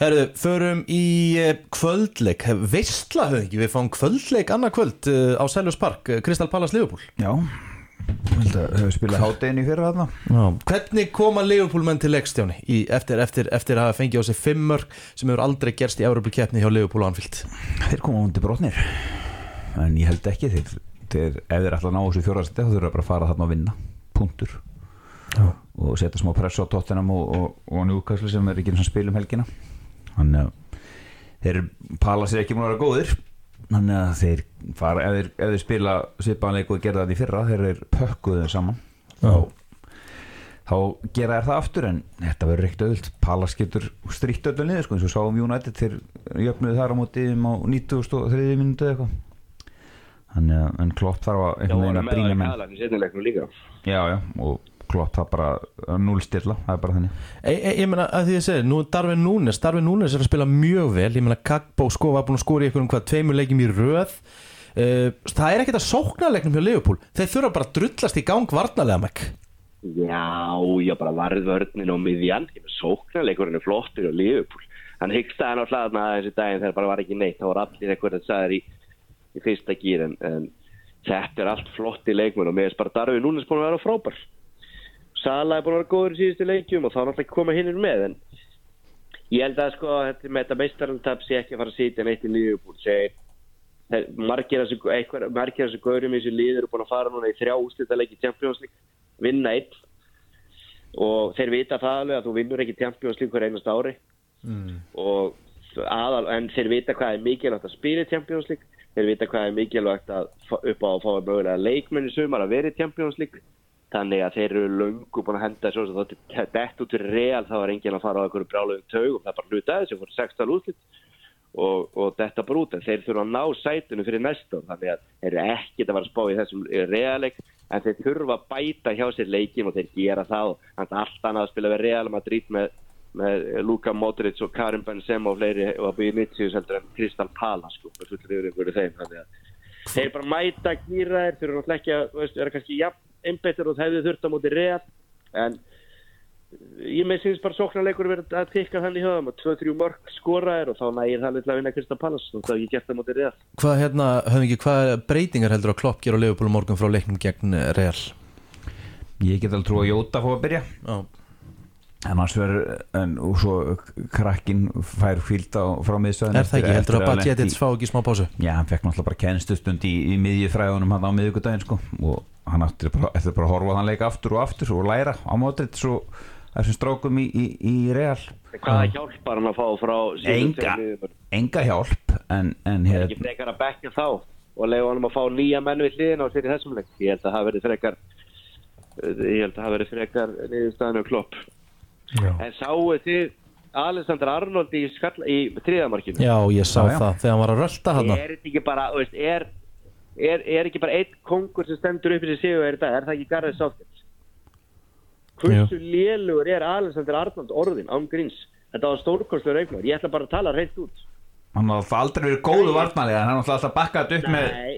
Herðu, förum í uh, kvöldleik. Veistla höfðu ekki, við fáum kvöldleik annað kvöld uh, á Selhurst Park uh, Crystal Palace Liverpool. Já Ég held að hefur spilað. Háttegin í fyrra þarna. Já. Hvernig koma Liverpool menn til leik Stjáni í, eftir, eftir, eftir að hafa fengið á sig fimm mörg sem hefur aldrei gerst í Európa keppni hjá Liverpool og Anfield? Þeir koma hundi brotnir. En ég held ekki þeir, þeir Ef þeir ætla að ná þessu fjórastið þá þurfa bara að fara þarna að vinna Puntur Já. Og setja smá press á Tottenham og, og, og Newcastle sem er ekki eins og spil um helgina. Þannig að Þeir pala sér ekki múin að vera góðir Þannig að þeir fara Ef þeir, spila svipaðanleik og gerða þetta í fyrra Þeir eru pökkuðið saman Já. þá gera þær það aftur en þetta verður ekkert auðvilt Palas getur strítt öllu niður sko eins og sáum United þeir jöfnuðu þar á móti um á 93. minútu eða eitthvað þannig að en Klopp þarf að einhvern veginn að það í menn kalan í setnileiknum líka já já og Klopp það bara að núlstilla það er bara þannig. E, e, Ég meina að því ég segi, nú er Darvin Núnes Darvin Núnes er að spila mjög vel Ég meina Kagbo sko var búin að skora í einhverjum hvað tveimur leikjum í röð. Uh, Það er ekkert að sókna leiknum hjá Liverpool. Þeir þurfa bara að drullast í gang varnarlega mekk Já, já, bara varðvörnin og miðjan. Sóknarleikurinn er flottur og Liverpool. Hann hyggstaði náttúrulega þarna þessi daginn þegar bara var ekki neitt, þá var allir eitthvað að þetta er allt flott í leikmenn og mér er bara Darfi Núnes búin að vera frábær Sala er búin að vera góður í síðustu leikjum og þá er náttúrulega ekki koma hinnir með en ég held að sko með þetta meistarantap sé ekki að fara að sitja neitt í Liverpool segir. Margir af þessu gaurum í þessu lið eru búin að fara núna í þrjá ústættaleiki Champions League vinna einn. Og þeir vita það alveg að þú vinnur ekki Champions League hver einast ári. Og aðal, en þeir vita hvað er mikilvægt að spila í Champions League þeir vita hvað er mikilvægt að upp á að fá mögulega leikmenni sumar að vera Champions League þannig að þeir eru löngu búin að henda svo að þetta dett út fyrir real þá er enginn að fara á einhverju brjáluðum taugum. Það er bara hluta þessu, fór 16 úrslit. Og, og þetta bara út en þeir þurfa að ná sætinu fyrir næsta ár. Þannig að þeir eru ekkert að vera spá í þessum realleik en þeir þurfa að bæta hjá sér leikin og þeir gera það. Og þannig að allt annað að spila við Real Madrid með, með Luka Modric og Karim Benzema og fleiri og að byrja en Crystal Palace sko, með fullir yfir einhverju þeim. Þannig að þeir bara mæta gýra þeir þurfa náttúrulega ekki að veist, vera kannski jafn einbeittur og hefði þurft á móti Real. En ég með syns bara sóknarleikur verið að tikka þannig hjá þeim og 2-3 mörg skoraðir og þá nægir það litla að vinna Krista Pallas og það er ekki gert það móti Real. Hvað hérna, höfum ekki, hvað breytingar heldur að Klopp gera á Liverpool á morgun frá leiknum gegn eh, Real? ég get alveg trú að Jóta fá að byrja. Já, en hans verður en, og svo krakkin fær fíld á frá miðstöðin er það ekki, heldur að Badjetits fá ekki smá pásu? Já, hann fekk náttúrulega bara kennstustund í, í miðjufræðunum hann á miðvíkudaginn sko. Og hann átti bara, eftir bara að horfa á þann leik aftur og aftur og læra á mótrið svo þessum strákum í, í, í real. Hvaða hjálpar hann að fá frá sínum enga, enga hjálp en, en Er ekki hér, frekar að bekka þá og leiða hann að fá nýja menn við hliðin á sér í þessum leik? Ég held að það verið frekar ég held að það verið frekar niðurstaðinu klopp Já, en sáu þið Alexander Arnold í, í þriðamarkinu Já ég sá Já, já. það þegar hann var að rölda hann er þetta ekki bara þú veist, er, er, er ekki bara einn kongur sem stendur upp í sig sigur er, er það ekki Garðið Sáttins hversu lélugur er Alexander Arnold orðin án gríns? Þetta var stórkostlega reikmar ég ætla bara að tala reynd út. Hann alltaf aldrei verið góðu vartmælega en hann har alltaf bakkað upp með Nei,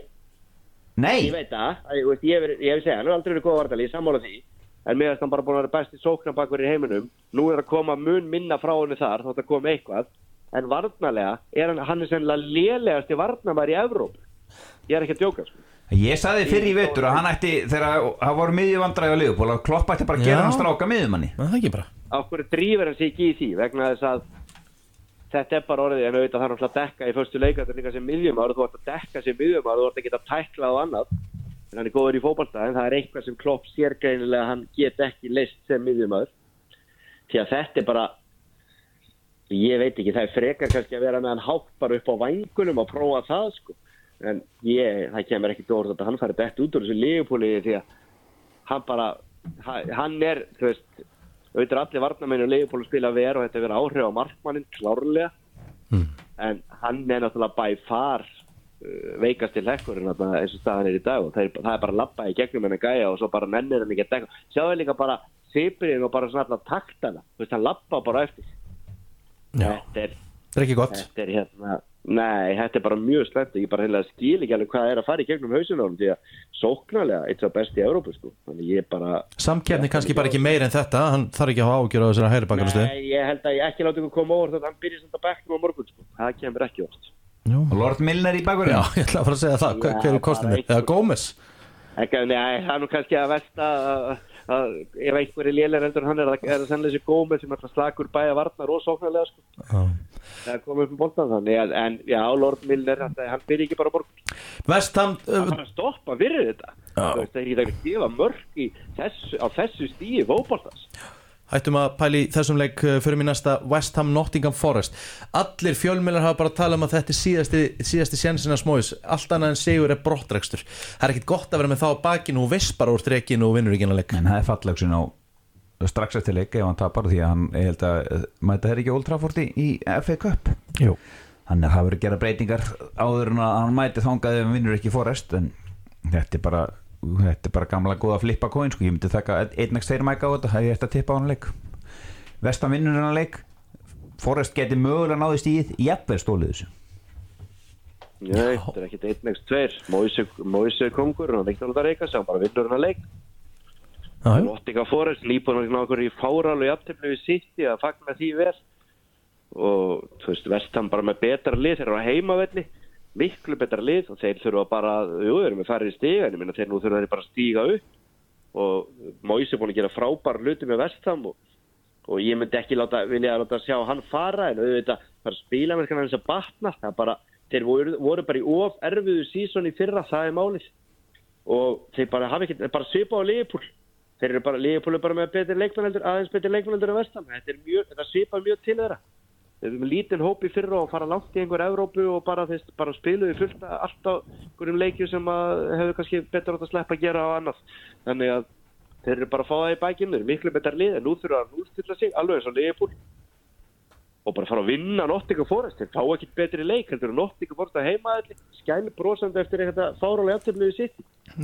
Nei, ég veit það, að, ég, veist, ég, hef- ég hef segja, hann er aldrei verið góð vartali, ég sammála því en finnst hann bara búin að vera besti sóknarbakverð í heiminum. Nú er að koma mun minna frá henni þar þótt að koma eitthvað. En varnarlega er hann, hann er sennilega lélegasti varnarmar í Evróp ég er ekki að djóka sko. ég saði fyrir í vetur að hann ætti þegar það voru miðjuvandræði á liðupól að Klopp ætti bara að gera hann stráka miðjumanni. Það er ekki bara. Á hverju drífur hann sig ekki í því? Vegna þess að þetta er bara orðið en auðvitað þarf hann að dekka í förstu leika líka sem miðjumar þú ert að dekka sem miðjumar þú ert að geta tæklað og annað hann er góður í fótballta en það er eitthvað sem Klopp sér greinilega að hann get ekki leist sem miðjumar því að þetta er bara ég veit ekki, það er frekar kannski að vera með hann hátt bara upp á vangunum og prófa það sko. En ég, það kemur ekki dórð að hann fari bett út úr þessu liðupúli því að hann bara ha- hann er, þú veist auðvitað allir varnamennu að spila ver og þetta verið áhrif á markmannin klárlega. Mm. en hann er náttúrulega bæ far veikast til lekkurinn eins og staðan er í dag og það er, það er bara að lappa í gegnum henni gæja og svo bara nennir hann ekki að dekka sjáðu líka bara sipirinn og bara svona alltaf taktana. Þú veist hann lappa bara eftir. Já, þetta er, Það er ekki gott? Þetta er hérna, nei, þetta er bara mjög slemt ég bara heila skil ekki alveg hvað er að fara í gegnum hausunum því að sóknarlega eitt svo best í Európu sko, þannig ég bara Samkeppni kannski bara ekki meir en þetta. Hann þarf ekki að hafa ágjör á þessari hægri það Lord Milner í Já, bakurinn ég ætla að fara að segja það. Hver, Já, hver er eitt- Eða Gómez? Það er nú kannski að versta að, að ef einhver er lélir endur en hann er, er það sannlega þessi gómið sem er alltaf slakur bæja varnar og sóknarlega sko. það er komið upp um boltan þannig en já, Lord Milner hann, byrja ekki bara morgun. Vestham hann uh, fara að stoppa fyrir þetta. Já. Þú veist, það er ekki að gefa mörg í þessu, á þessu stíi fótboltans Hættum að pæli í þessum leik uh, fyrir mér næsta West Ham Nottingham Forest. Allir fjölmjölar hafa bara talað um að þetta er síðasti, síðasti sjensin að smóðis Allt annað en sigur er brottrekstur. Það er ekkit gott að vera með þá á bakinu og viss bara úr strekinu og vinnur ekki leik en það er fallegsun á strax eftir leik ef hann tapar því að hann ég held að eh, mæta þeir ekki Old Trafford í, FA Cup. Jú. þannig að það verður að gera breytingar áður en að hann mæti þangað ef hann vinnur ekki Forest en þetta er bara þetta er bara gamla góða flippa coin sko. ég myndi þekka einn ekki þeir mæka á þetta það er eftir að tippa á hann leik. Vestan vinnur hann leik. Forest geti mögulega náðist í jafnveg stólið þessu. Nei, þetta er ekkit einn next tveir. Móise kongur, hann veikt alveg að reyka hann bara vinnur hann að leik. Lottinga Forest lípur hann okkur í fáral og jafntefni við City að fagna því vel. Og þú veist, Vestham bara með betra lið þeir eru á heimavelli miklu betra lið og þeir þurfa bara þeir eru með færri stiga en ég minna þeir nú þurfa þeir bara að stíga upp. Og Móise er búin að gera frábær hluti með Vestham og, og ég myndi ekki láta, vilja láta sjá hann fara en auðvitað bara spila með hann að batna. Það bara, þeir voru, voru bara í of erfiðu sísón í fyrra, það er málið. Og þeir bara hafa ekki, bara svipa á Leopold þeir eru bara, Leopold er bara með betri leikmenneldur aðeins betri leikmenneldur en vestam þetta, er mjög, þetta svipa mjög til þeirra þeir eru með lítinn hóp í fyrra og fara langt í einhver Evrópu og bara, þeir, bara spiluði fullt allt á einhverjum leikjum sem hefur kannski betur átt að sleppa að gera á annars þannig að þeir eru bara að fá það í bækinn þeir eru miklu betar lið en nú þurfa að nústilla sig alveg eins og Leopold og bara fara að vinna Nottingham Forest þeir fá ekki betri leik heldur Nottingham Forest að heima skæmi brosandi eftir eitthvað fárálega eftirbliði sitt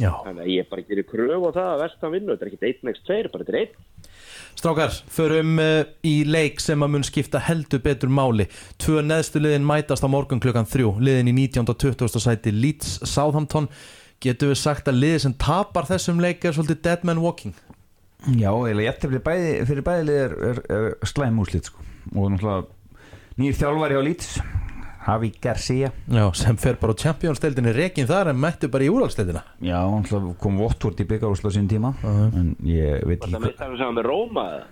Já. þannig að ég bara gerir kröfu á það að vestan vinnu þetta er ekki 1x2, bara þetta er 1 Strákar, förum uh, í leik sem að mun skipta heldur betur máli Tvö neðstu liðin mætast á morgun klukkan þrjú Liðin í 19. og 20. sæti Leeds Southampton Getum við sagt að liði sem tapar þessum leik er svolítið dead man walking Já, eiginlega jættefli bæði, fyrir bæðilið er, er, er slæm úrslit sko. og náttúrulega nýr þjálfari á Leeds Javi Garcia. Já, sem fer bara á Champions-deildinni rekin þar en mættu bara í úrvalsteildina Já, náttúrulega kom Votvort í byggarúsla sín tíma en ég veit ekki það með það sem með Róma eða?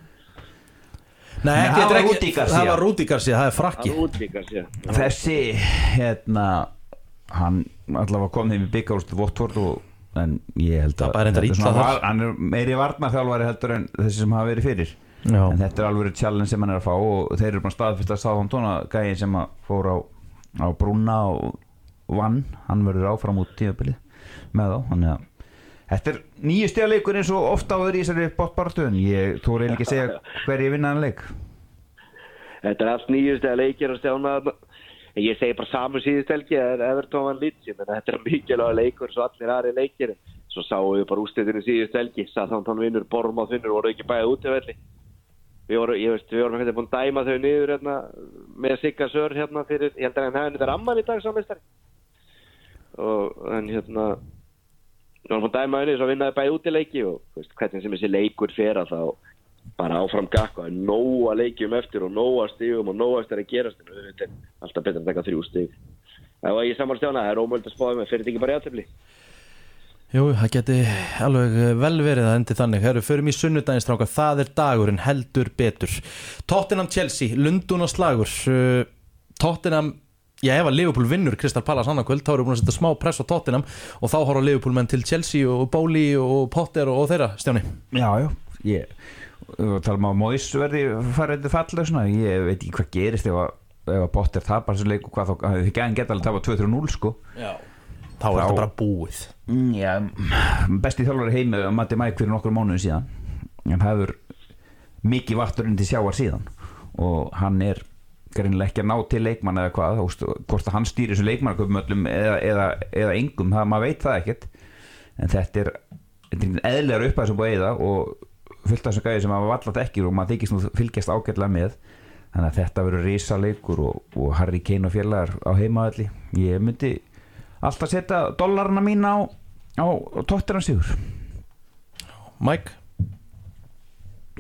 Nei, Nei, ekki, það var ekki, það var Rúdi Garcia, það er frakki. Þessi hérna hann allavega kom þeim í byggarúslu Votvort og en ég held að er svona þar. var- hann er meiri varnarþjálfari heldur en þessi sem hafa verið fyrir Já. en þetta er alveg challenge sem hann er að fá og þeir eru bara staðfyrst að sá hann tóna gæðin sem að fór á, á brúna og vann, hann verður áfram út tíðabilið með þá. Þannig að þetta er nýju stegaleikur eins og ofta áður í þessari bóttbaratuðun ég tóri ekki að segja (laughs) hver ég vinna hann leik. Þetta er allt nýjust eða leikir að stjána en ég segi bara saman síðust helgi að Everton vann menna þetta er mikilvæg leikur svo allir aðri leikir. Svo sáum við bara ústættinu síðust helgi. Southampton vinnur, Bormáð vinnur voru ekki bæðið útivelli við vorum, ég veist, við vorum hérna búin að dæma þau niður hérna, með Sigga Sör hérna fyrir, ég held að hann hefði þetta ramman í dag samistari og en hérna við vorum búin að dæma þau niður svo vinnaði bæðið útileiki og þú veist, hvernig sem þessi leikur fer að þá bara áfram gakk og það er nóg að leikjum eftir og nóg að stigum og nóg að gerast en þetta er alltaf betur að taka þrjú stig. Það var ég saman stjána, það er ómöld að spáða með fyrir þetta ekki bara í aðtöfli Jú, það geti alveg vel verið að endi þannig. Herru, förum í sunnudaginn strákar, það er dagurinn heldur betur. Tottenham Chelsea, Lundun og slagur. Tottenham Já, ef að Liverpool vinnur Kristal Pallas annarkvöld þá eru búin að setja smá press á Tottenham og þá horfa Liverpool menn til Chelsea og Bóli og Potter og, og þeirra, Stjáni. Já, já, ég tala um að Móis verði farið þetta fallega svona, ég veit ekki hvað gerist ef að, ef að Botter tapar þessu leik og hvað þá, þið gæðin geta alveg tapa 2-3-0 sko. Já Þá er þetta bara búið. Mm, Já, besti þjálfari heimi Matti Mæk fyrir nokkur mánuðin síðan. Hann hefur mikið vatturinn til sjáar síðan. Og hann er greinilega ekki að ná til leikmann eða hvað, hvort að hann stýri þessu leikmannaköpum öllum eða, eða, eða engum, það maður veit það ekkert. En þetta er, þetta er eðlegar upphæð sem búið eða og fullt af þessum gæði sem maður vallat ekki og maður þykist nú fylgjast ágætlega með. Þannig að þetta verður risa leikur og, og Harry Kane og félagar á heimaðalli ég myndi alltaf setja dollarna mín á, á, á tóttirna sigur. Mike?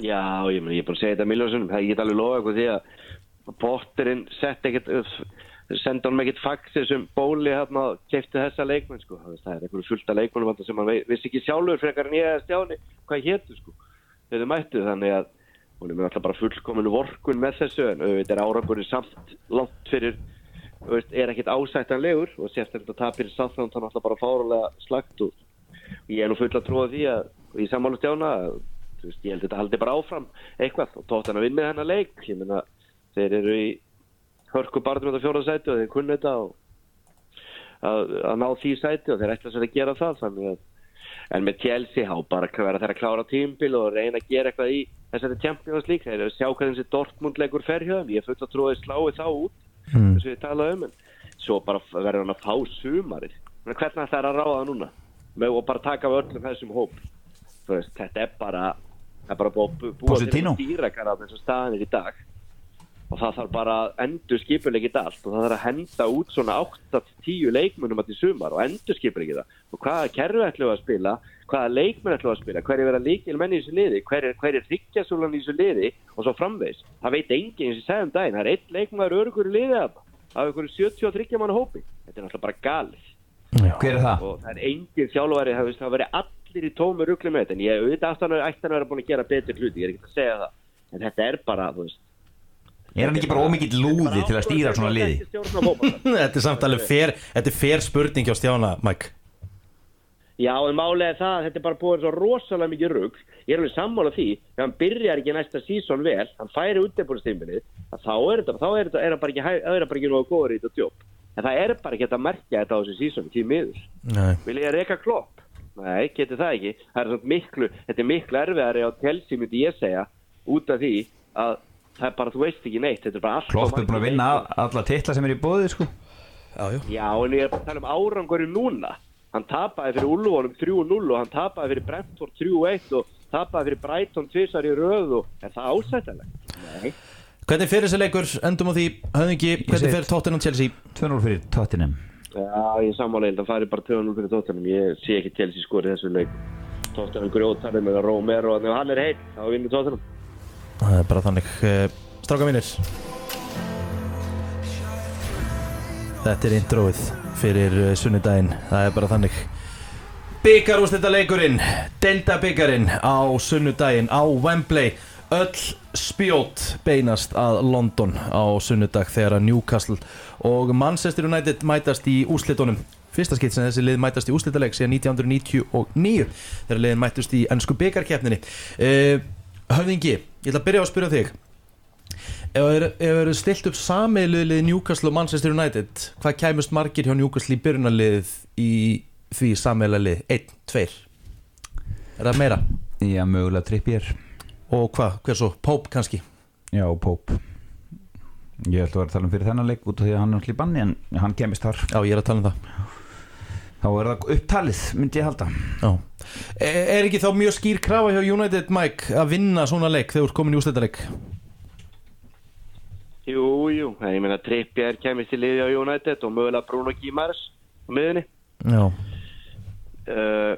Já, ég, meni, ég er bara að segja þetta miljónsunum, það ég get alveg lofa eitthvað því að Potterinn sett ekkert senda honum ekkert fax þessum bóli hérna og kefti þessa leikmenn sko. það er einhverju fullta leikmennum sem hann vissi ekki sjálfur frekar en ég eða stjáni hvað hétu sko, þegar þau mættu. Þannig að hún er með alltaf bara fullkominu vorkun með þessu en auðvitað er árangurinn samt langt fyrir veist, er ekkert ásættanlegur og sérstaklega tapir sáþránd þannig alltaf bara fárulega slagt og ég er nú full að trúa því að og ég sammála stjána ég held að þetta haldi bara áfram eitthvað og tótt hann að vinna hennar leik. Ég meina þeir eru í hörku barðum þetta fjóra sæti og þeir kunna þetta og að, að ná því sæti og þeir ætla sér að gera það að en með Chelsea há bara vera þeir að klára tímbil og reyna að gera eitthvað í þessari Champions League. Þeir eru að sjá hvað þessi Dortmund leikur ferhjöðum ég er full að trúa þeir slái þá út Mm. þess að ég talaði um en svo bara verður hann að fá sumarið. Hvernig ætlar að ráða núna? Með og bara taka af öllum þessum hóp. Veist, þetta er bara það er bara búið að á þessum staðinir í dag og það þarf bara að endur skipulegið allt. Og það þarf að henda út svona 8-10 leikmennum að til sumar og endur skipulegið það og hvaða kerfi ætlum við að spila? Hvaða leikmenn ætlum við að spila? Hver er vera líkil menn í þessu liði? Hver er, hver er hryggjasúlan í þessu liði? Og svo framvegs það veit enginn eins og ég sagði um daginn. Það er einn leikmaður örugur í liði af af einhverju 73 mann hópi. Þetta er náttúrulega bara galið. Hver er það? og það er engin þjálfari það, verið allir í tómu rugli með þetta. En ég auðvitað aftan að að vera búin að gera betur hluti ég er ekki að segja það. En þetta er bara þú veist er hann ekki bara ómikill lúði til að stýra svona liði? (laughs) Þetta er samt alveg fer, þetta er fer spurning hjá Stjána, Mike Já, en málega það að þetta er bara búið svo rosalega mikið rugg. Ég er alveg sammála því, ef hann byrjar ekki næsta sísón vel, hann færi útebúrstímbilið, þá er þetta, þá er þetta, er það bara ekki, það er bara ekki nógu góður í þetta djóp. En það er bara ekki að merkja þetta á þessu sísón, því miður. Nei. Vil ég reyka klopp? Nei, geti það ekki. Það er miklu, þetta er miklu erfiðari á telsi, myndi ég segja, út af því að það er bara, þú veist ekki neitt, þetta er bara allt. Klopp er búin að vinna alla titla sem er í bóði sko Já, já Já, en ég er að tala um árangurinn núna. Hann tapaði fyrir Ulfónum 3-0 og hann tapaði fyrir Brentford 3-1 og tapaði fyrir Brighton tvisar í röð og er það ásættanlegt? Nei. Hvernig fer þessi leikur, endum á því Höfðingi, hvernig fer Tottenham Chelsea 2-0 fyrir Tottenham Já, ég sammála ég held að fari bara 2-0 fyrir Tottenham. Ég sé ekki Chelsea skorið þessu leik. Tottenham grjótarið með Romero og ef hann er heitt, þá vinnur Tottenham. Það er bara þannig. Eh, Stráka mínir. Þetta er introið fyrir eh, sunnudaginn. Það er bara þannig. Byggarústetta leikurinn Delta byggarinn á sunnudaginn á Wembley. Öll spjót beinast að London á sunnudag þegar að Newcastle og Manchester United mætast í úrslitunum. Fyrsta skipt sem þessi lið mætast í úrslitaleik síðan 1999 þegar liðin mættust í ennsku byggarkeppninni uh, Höfðingi, ég ætla að byrja á að spyrja þig. Ef það eru stilt upp samiðliðið Newcastle og Manchester United hvað kæmust margir hjá Newcastle í byrjunarlið í því samiðlið 1, 2 Er það meira? Já, mögulega Trippier. Og hvað, hver svo? Pope kannski? Já, Pope. Ég ætla að vera að tala um fyrir þennan leik út af því að hann er allir banni en hann kemist þar. Já, ég er að tala um það. Þá er það upptalið, myndi ég halda. Já. Er, er ekki þá mjög skýr krafa hjá United Mike að vinna svona leik þegar þú ert komin í úrslitaleik? Jú, jú, ég meina Trippier kemist í liði á United og mögulega Bruno Guimars á miðunni. Já, Uh,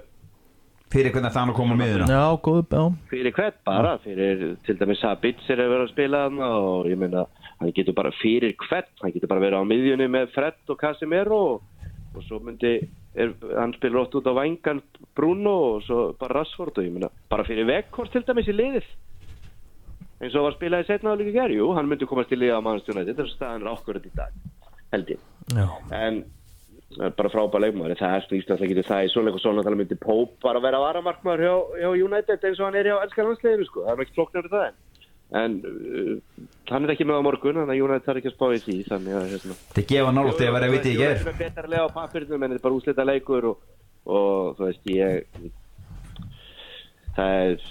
Fyrir hvernig það hann að koma á miðuna já góð, já. Fyrir hvert bara, fyrir til dæmis Sabitzer er verið að spila hann og ég meina, hann getur bara fyrir hvert, hann getur bara verið á miðjunni með Fred og Casemiro og, og svo myndi, er, hann spilur ótt út á vangan Bruno og svo bara Rashford og ég meina, bara fyrir Vekhorst til dæmis í liðið. Eins og var spilaði setna á líka gerð, jú, hann myndi komast til liða á mannstjónæti, þetta er staðan okkur í dag, held ég. Já, en er bara frábæð leikmaður það er snýst alltaf ekki það í svona og svona tala myndi Pope bara vera varamarkmaður hjá, hjá United eins og hann er hjá elskar landsleginu sko. það er ekki flokknir það en, en uh, hann er ekki með á morgun þannig að United þarf ekki að spá í því þannig að hérna, gefa nált eða verið að viti í United ger er betra lega á pappirnum en þetta er bara úslita leikur og, og þú veist ég það er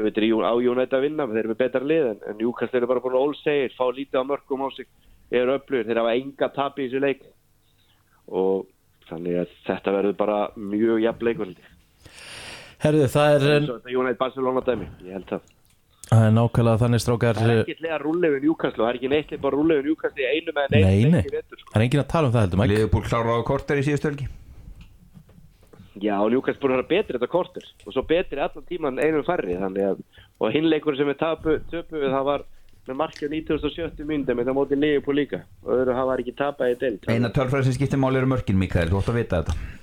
auðvitað er á United að vinna þeir eru með betra lið en, en Newcastle eru bara búin að ólsegir fá lítið á mörgum á sig eru öflugir, þeir hafa enga tap í þessu leik. Og þannig að þetta verður bara mjög jafn leikur herðu, það er United Barcelona dæmi, ég held það Það er nákvæmlega þannig strákar. Það er ekki lega rúlega við Newcastle það er ekki neitt bara rúlega við Newcastle í einu með Nei, nei, vetur, sko. það er enginn að tala um það heldur Mike. Liverpool klára á korter í síðustu helgi. Já, og Newcastle búin að vera betri þetta kortur og svo betri allan tíman einum færri þannig að, og hinleikur sem við tapu, töpu það var með markið 1970 myndum þetta móti Liverpool líka. Og öðru það var ekki tapað í deild. Eina tölfræð sem skiptir máli eru mörkin Mikael, þú ætti að vita þetta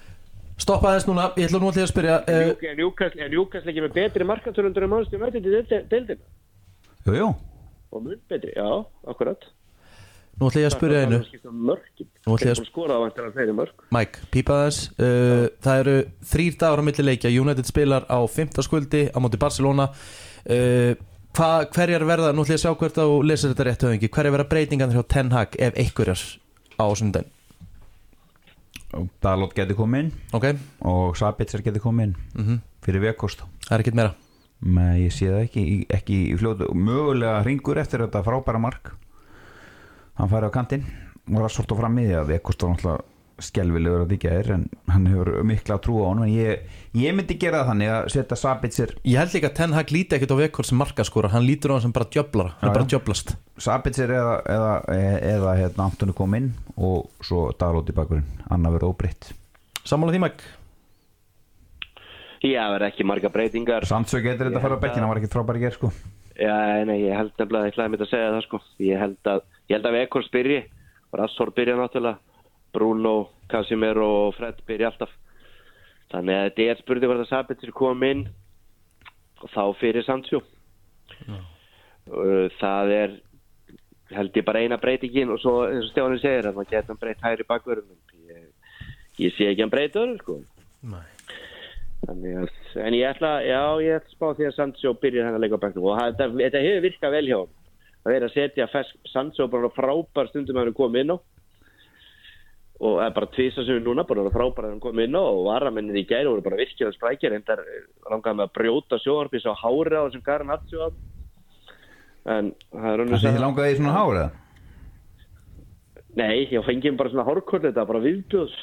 Stoppa þess núna, ég ætla nú því að spyrja er Newcastle, er Newcastle ekki með betri markantörundur en mannstu þetta í deildina? Jú, jú. Og mun betri, já, akkurat. Nú ætla ég að spyrja einu. Nú ætla ég að mörk. Mike, pípa þess uh, Það eru þrýr dagar á milli leikja. United spilar á 5. skuldi á móti Barcelona. Uh, hva, Hverjar verða, nú ætla ég að sjá hvert á lesir þetta rétt höfengi, hverjar verða breytingan hjá Ten Hag ef einhverjar á sundin Dalot geti komið inn. Ok, og Sabitzer geti komið inn. Mm fyrir vekost það er ekkert meira. Nei, ég sé það ekki, ekki í fljótu. Mögulega ringur eftir þetta frábæra mark. Hann færi á kantinn. Og rassort á fram í því að vekost var náttúrulega skelvilegur að þykja er en hann hefur mikla trú á honum en ég, ég myndi gera það þannig að setja Sabitzer Ég held líka að Ten Hag líti ekkert á vekkort sem markaskora Hann lítur á hann sem bara djöflara Hann er bara já. djöflast. Sabitzer eða, eða, eða hérna, Antoni kom inn og svo Dalot í bakurinn annar verið óbreytt. Sammála því Mike Já, verður ekki marga breytingar. Sandsög getur þetta að fara á Ég bekkin hann var ekki frábæri ger sko. Já, nei, ég held nefnilega ekki að mitt að segja það sko. Ég held að, ég held að Vekor spyrji Rassor byrja náttúrulega Bruno, Casimiro og Fred byrja alltaf. Þannig að þetta er spurning hvort að Sabitzer kom inn og þá fyrir Sandsjó Það er held ég bara eina breytingin og svo eins og Stjáni segir að maður getur breytt hægri bakverðunum ég, ég sé ekki hann breyta öðru sko. Þannig að, en ég ætla, já, ég ætla að spá því að Sancho byrja þennan leik á bæknum og það- þetta, þetta hefur virkað vel hjá hann. Það er að setja Sancho bara frábær stundum að hann kom inn á og það er bara tvisa sem við núna bara frábær að hann kom inn á og varamennin í gæri voru bara virkilega sprækjar en það langaði með að brjóta sjóarbís á hári á þessum Garan Hatsjó en það er Það önnur þið saga. langaði í svona hár eða? Nei, ég fengi bara svona hárkvöld þetta bara viðbjóðs.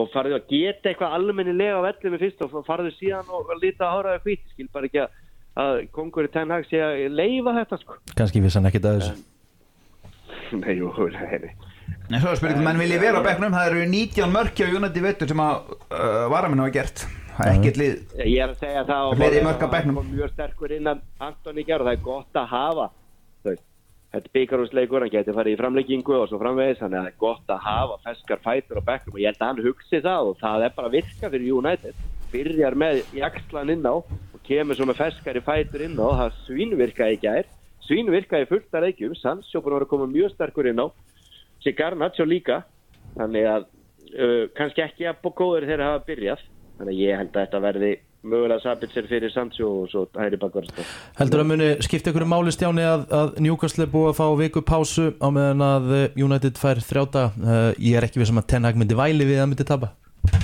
Og farið að geta eitthvað almennilega á vellum í fyrst og farið síðan og líta að háraði hvít skil bara ekki að, að kongur í Ten Hag sé að leifa þetta sko. Kannski (laughs) Nei, svo er spurning, menn vilji vera á bekknum. Það eru 19 mörkja á United vettur sem að uh, varamenn hafa gert. Það er ekkert lið Ég er að segja það og hann kom mjög sterkur innan Antoni Gjár og það er gott að hafa þú þetta byggarúsleikur hann getur farið í framleggingu og svo framvegis þannig að það er gott að hafa feskar fætur á bekknum. Og ég held að hann hugsi það og það er bara virka fyrir United. Byrjar með jakslan inn á og kemur svo með feskari fætur inn á. Það svínvirkaði gær. Svínvirkaði fullt að reykjum Sandsjópun var að koma mjög sterkur inn á Sigar Nacho líka þannig að uh, kannski ekki að góður þegar hafa byrjað. Þannig að ég held að þetta verði mögulega Sabitzer fyrir Sancho og svo hægri bakvarst Heldur að muni skipta ykkur máli stjáni að, að Newcastle er búið að fá viku pásu á meðan að United fær þrjáta. Uh, Ég er ekki við sem að Ten Hag myndi væli við að myndi tapa.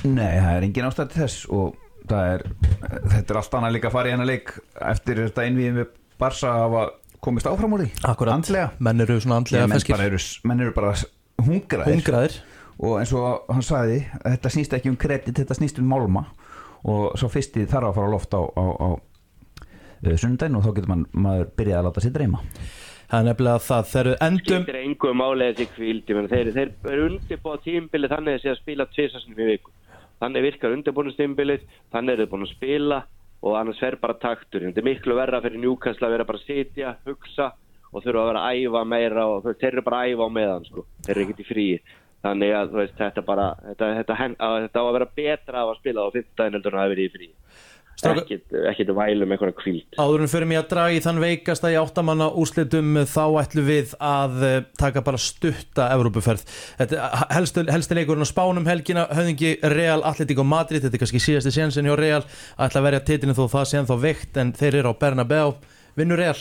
Nei, það er engin ástæð til þess og það er, þetta er allt annað líka að fara í hennar leik. Eftir þetta einviðin við Barsa að hafa komist áfram úr því. Akkurat, andlega. Menn eru svona andlega menn, feskir. bara eru, menn eru bara hungraðir. Hungraðir. Og eins og hann sagði þetta snýst ekki um kredit, þetta snýst um málma. Og svo fyrst í þarf að fara á loft á, á, á uh, sundaginn og þá getur man, maður byrjað að láta sér dreyma. Það er nefnilega það þegar við endum skiptir engu máli þessi kvíld ég meina, þeir, þeir eru undirbúa tímbili þannig að sé að spila tvisasinum í viku. Þannig virkar undirbúinustímbilið þannig eru þeir búin að spila og annars fer bara taktur þetta er miklu verra fyrir njúkastla að vera bara að sitja, hugsa og þurfa að vera að æfa meira og þeir eru bara að æfa á meðan sko. þeir eru ekkert í fríi. Þannig að veist, þetta bara þetta, þetta, þetta, á að vera betra að spila á 15 heldur en að verið í Strákar- ekkert, ekkert vælum einhverja kvíld Áður en fyrir mig að draga í þann veikasta í áttamanna úrslitum þá ætlum við að eh, taka bara stutta Evrópuferð. Þetta er helstu, helsti leikurinn á Spánum helgina, höfðingi Real Atletico Madrid, þetta er kannski síðasti sénsin hjá Real, ætla að verja titilin þó það sé ennþá veikt en þeir eru á Bernabéu, vinnur Real.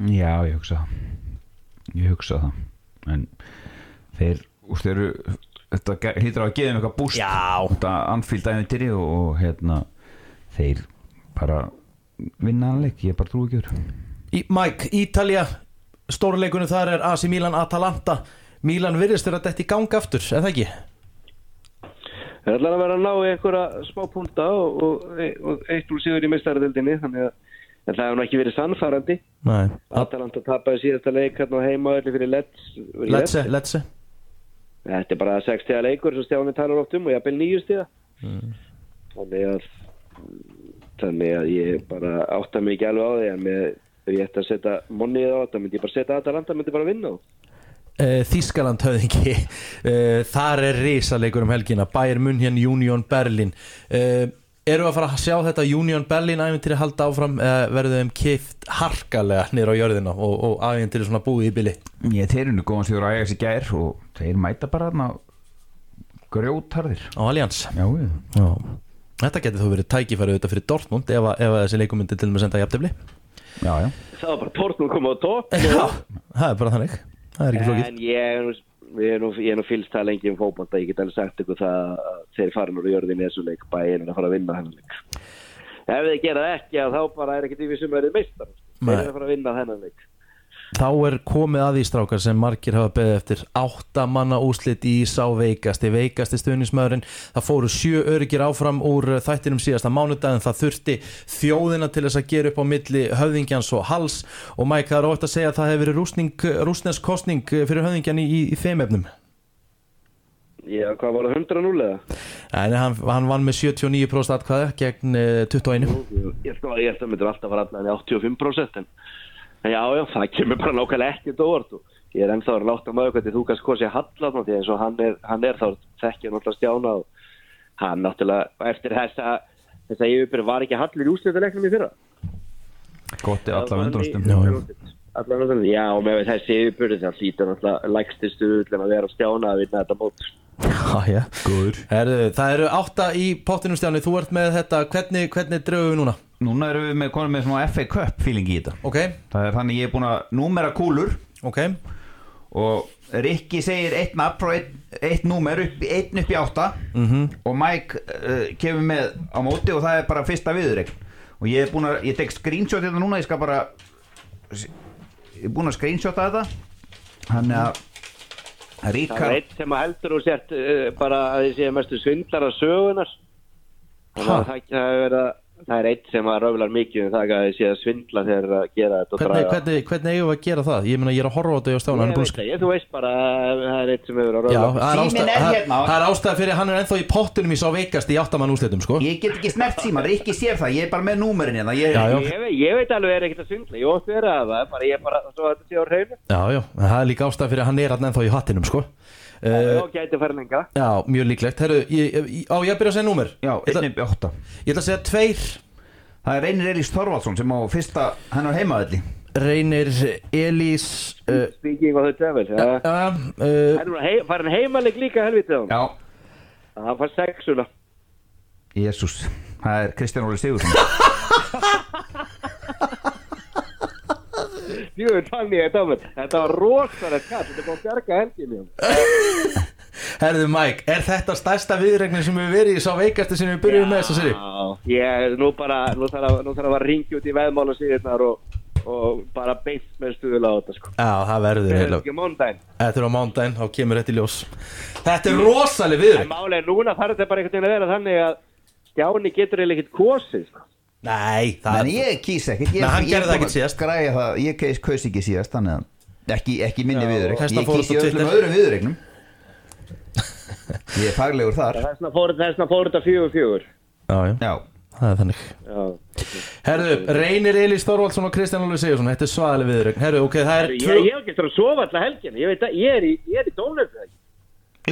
Já, ég hugsa það Ég hugsa það En þeir, úst, þeir eru Þetta ge- hlýtur að gefa þeim eitthvað búst Já. Þetta Anfield æfintýri og, og hérna Þeir bara vinna hann leik, ég bara trú ekki úr Í, Mike, Ítalja, stórleikunum þar er AC Milan Atalanta. Milan virðist vera dætt í gang aftur, eða ekki? Það er allavega að vera að ná í einhverja smá punta og, og, og eitt úr síður í mestaradildinni þannig að það hefur nú ekki verið sannfærandi. Nei, Atalanta tapaði síðasta leik hérna á heima öllu fyrir Let's let's Þetta er bara 6 stiga leikur sem Stjáni talar oft um og ég bel 9 stiga þannig að þannig að ég bara átta mig ekki alveg á því en með, þegar ég ætti að setja monnið á þetta. Myndi ég bara setja Atalanta myndi bara vinna á Eh, Þískaland höfðingi uh, þar er risalegur um helgina. Bayern München, Union Berlin. Uh, eru að fara að sjá þetta Union Berlin æfintýri halda áfram eða verður þeim kift harkalega nýra á jörðina og, og æfintýri svona búið í bili? Ég þeir eru góðan sigur að eiga sér gær og þeir mæta bara þarna grjótarðir á Allianz? Já, Já. Þetta getur þó verið tækifæri auðvitað fyrir Dortmund ef, að- ef að þessi leikum myndi til og með senda jafntefli. Já, já. Það var bara Dortmund komið á topp. Já, það er bara þannig. Það er ekki flókið. En ég er nú, ég er nú, ég er nú fylgst það lengi um fótbolta. Ég get alveg sagt ykkur það að þeir fara nú í jörðin í þessu leik. Bæinn er að fara að vinna þennan leik. Ef þið gera það ekki að þá bara er ekkert í við sem verið meistar. Þeir eru að fara að vinna þennan leik Þá er komið að því strákar sem margir hafa beðið eftir átta manna úslit í sá veikasti, veikasti stuðnismæðurinn það fóru sjö öryggir áfram úr þættinum síðasta mánudagin það þurfti þjóðina til þess að gera upp á milli höfðingjans og hals. Og Mike það er ótt að segja að það hefur verið rúsnesk kostning fyrir höfðingjan í, í, þeim efnum. Já, hvað var það 100-0 eða? en hann, hann vann með 79% atkvæða gegn uh, 21 Ég sko að ég held að myndir alltaf fara allan í 85% en, en já, já, það kemur bara nákvæmlega ekkert óvart og ég er ennþá að láta maður hvernig þú kannski hvað sé hallan því eins og hann er, hann er þá þekkja náttúrulega stjána og hann náttúrulega eftir þessa þessa yfirbyrð var ekki hallir í úrslutaleiknum í fyrra. Gott er alla vöndrústum Já, já. Og með þessi yfirbyrð það hlýtur náttúrulega lægsti stuð að vera á stjána að vinna þetta mót. Já, já. Herðu, það eru átta í pottinum stjáni. Þú ert með þetta, hvernig, hvernig drögum við núna? Núna erum við með konum með svona FA Cup feeling í þetta. Ok, Það er þannig ég er búin að númera kúlur. Ok. Og Rikki segir eitt nafn frá eitt, eitt númer upp, einn upp í átta. Mhm. og Mike uh, kemur með á móti og það er bara fyrsta viðurregn og ég er búin að, ég tek screenshot þetta núna, ég skal bara ég er búin að screenshota þetta. Þannig að Það er Ríkar eitt sem að heldur og sért uh, bara að þið séu mestu svindlar að sögunar Þannig Ha? að það, það, er verið að- það er eitt sem að röflar mikið um það að þið séu að svindla þegar að gera þetta og Hvernig, draga hvernig, hvernig eigum við að gera það? Ég meina ég er að horfa á þetta og stána Ég það, ég, þú veist bara að það er eitt sem hefur að Já, röfla það er ástæð, er það, hérna. það er ástæð fyrir að hann er ennþá í pottinum í sá veikast í áttamann úslitum sko ég get ekki snert síma, Rikki sér það ég er bara með númerin hérna ég, Já, já. Ég, veit- ég veit alveg er ekkert að svindla, ég ótt vera að það bara ég er bara svo að þetta sé á Já, já, gæti fara lengra. Já, mjög líklegt. Herru, ég, ég, á ég byrja að segja númer? Já, ég, ætla, einn upp í átta. Ég ætla að segja tveir. Það er Reynir Elís Þorvaldsson sem á fyrsta hennar heimaðalli Reynir Elís Speaking of the devil Það er nú hei, farin heimaleg líka helvitið já, Það fær sexuna Jésús það er Kristján Óli Sigursson (laughs) Jú, fann ég þetta á mér Þetta var rosalegt kall, þetta að bjarga helginni (laughs) Herðu Mike, er þetta stærsta viðregnin sem við verið í sá veikasti sem við byrjuðum með þess að seri? Já, ég, nú bara, nú þarf að, að ringi út í veðmála síðurnar og, og bara beint með stuðula á þetta sko. Já, það verður er heila. Þetta er á mándaginn, þá kemur þetta í ljós Þetta er rosaleg viðregn málega núna þarf þetta bara einhvern veginn að vera þannig að Stjáni getur eiginlega ekkert kosið sko. Nei, það en ég kýs ekkert ég, Nei, hann gerði það er ekkert síðast. græja það, ég kaus, kaus ekki síðast þannig að ekki, ekki minni Hestar ég kýs í öllum öðrum viðurregnum ég er faglegur þar Þessna fór, þetta fjögur fjögur. Já, já, já, það er þannig Já. Herðu, Reynir Elís Þorvaldsson og Kristján Óli Sigursson Þetta er svaðaleg viðregn Herðu, ok, það er tvö ég hef ekki eftir að sofa alltaf helgina. Ég að ég er í, er í dónleika ekki.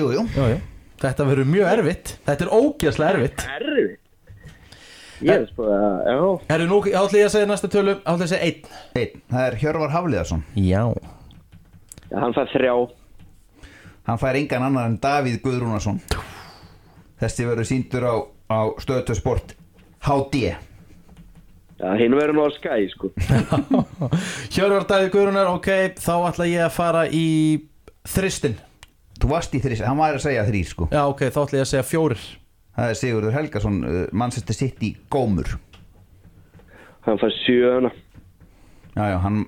jú, jú Já, já Þetta verður mjög erfitt Þetta er ógeðslega erfitt Erfið. Ég er sko að, já. Herðu, nú átlið ég að segja næsta tölu. Átlið að segja einn. Einn, það er Hjörvar Hafliðarsson Já. Já hann fær þrjá. hann fær engan annar en Davíð Guðrúnarsson. Þessi verður síndur á, á stöðtöð sport HD Já, hinn verður nú á skæ sko. (laughs) Hjörvar Davíð Guðrunar, ok Þá ætla ég að fara í þristin þú varst í þrís, hann var að segja þrýr sko. Já, ok, þá ætla ég að segja fjórir það er Sigurður Helgason, uh, Manchester City gómur. Hann fær sjöuna. Já, já, hann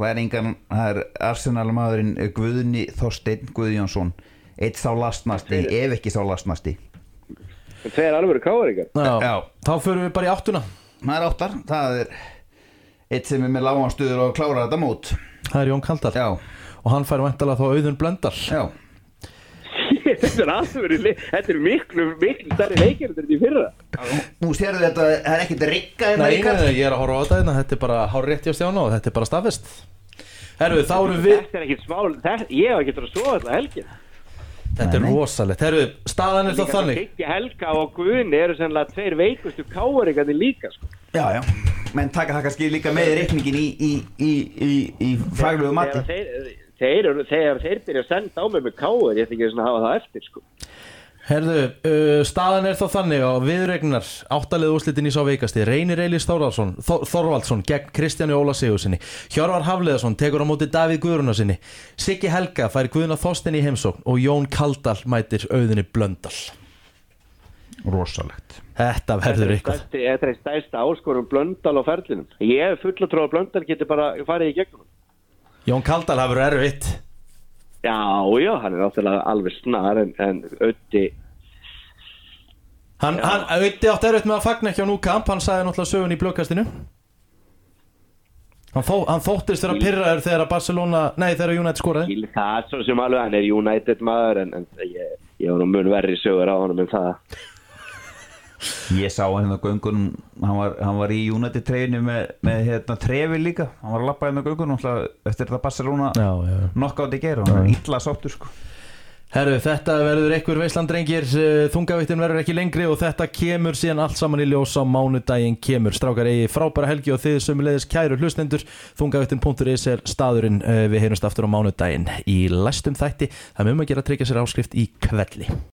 er engan, það er Arsenal maðurinn Guðni Þorsteinn Guðjónsson. Eitt sá lastnasti, ef ekki sá lastnasti Það er alveg káar ykkar. Já, Já. Þá förum við bara í áttuna. Það er áttar, það er eitt sem er með láganstöður og klára þetta mót. Það er Jón Kaldal. Já, og hann fær vantalega þá auðun blöndal. Já þetta er alveg, þetta er miklu, miklu stærri leikir þetta er í fyrra. Nú sérðu þetta, það er ekkert rigga hérna ég er að horfa á þetta hérna, þetta er bara hár rétt hjá stjána og þetta er bara staðfest. Herru, þá erum við Þetta er ekkit smá, þetta, ég hef ekki að sofa alltaf helgin. Þetta er rosalegt, herru, staðan er þá þannig. Kikki Helga og Guðni eru sennilega tveir veikustu káaríkandi líka, sko. Já, já, menn taka það kannski líka með í reikningin í, í, í, í, í faglegu mati þeir, þeir, eru- þegar þeir byrja að senda á mig með káar, ég ætla ekki svona að hafa það eftir, sko. Herðu, uh, staðan er þá þannig á viðregnar áttalið úrslitin í sá veikasti Reynir Eilis Þorvaldsson, Þor, Þorvaldsson gegn Kristjáni Óla Sigursinni Hjörvar Hafleðarsson tekur á móti Davíð Guðrunarsinni Siggi Helga fær Guðna Þorstein í heimsókn og Jón Kaldal mætir auðinni Blöndal Rosalegt Þetta verður eitthvað Þetta er stærsta áskorum blöndal á ferlinum. Ég hef full að tróða blöndal getur bara farið í gegnum. Jón Kaldal hafur erfitt. Já, já, hann er náttúrulega alveg snar en, en ötti Hann, hann auðviti átt erfitt með að fagna ekki á núkamp Hann sagði náttúrulega sögun í blökkastinu Hann, þó, hann þóttist vera pyrraður þegar að Barcelona Nei, þegar United skoraði. Það svo sem alveg, hann er United maður en, en ég, ég var nú mun verri sögur á honum en það. Ég sá hann hérna á göngunum hann var, hann var í United treynu með, með hérna trefi líka. Hann var að lappa hérna á göngunum eftir þetta Barcelona knockout í gera, hann var illa sáttur sko. Herru, þetta verður einhver veislandrengir þungavíktin verður ekki lengri og þetta kemur síðan allt saman í ljós á mánudaginn kemur. Strákar eigi frábæra helgi og þið sömulegis kæru hlustendur. Þungavíktin.is er staðurinn. Eh, við heyrumst aftur á mánudaginn í læstum þætti. Það er um að gera að tryggja sér áskrift í kvelli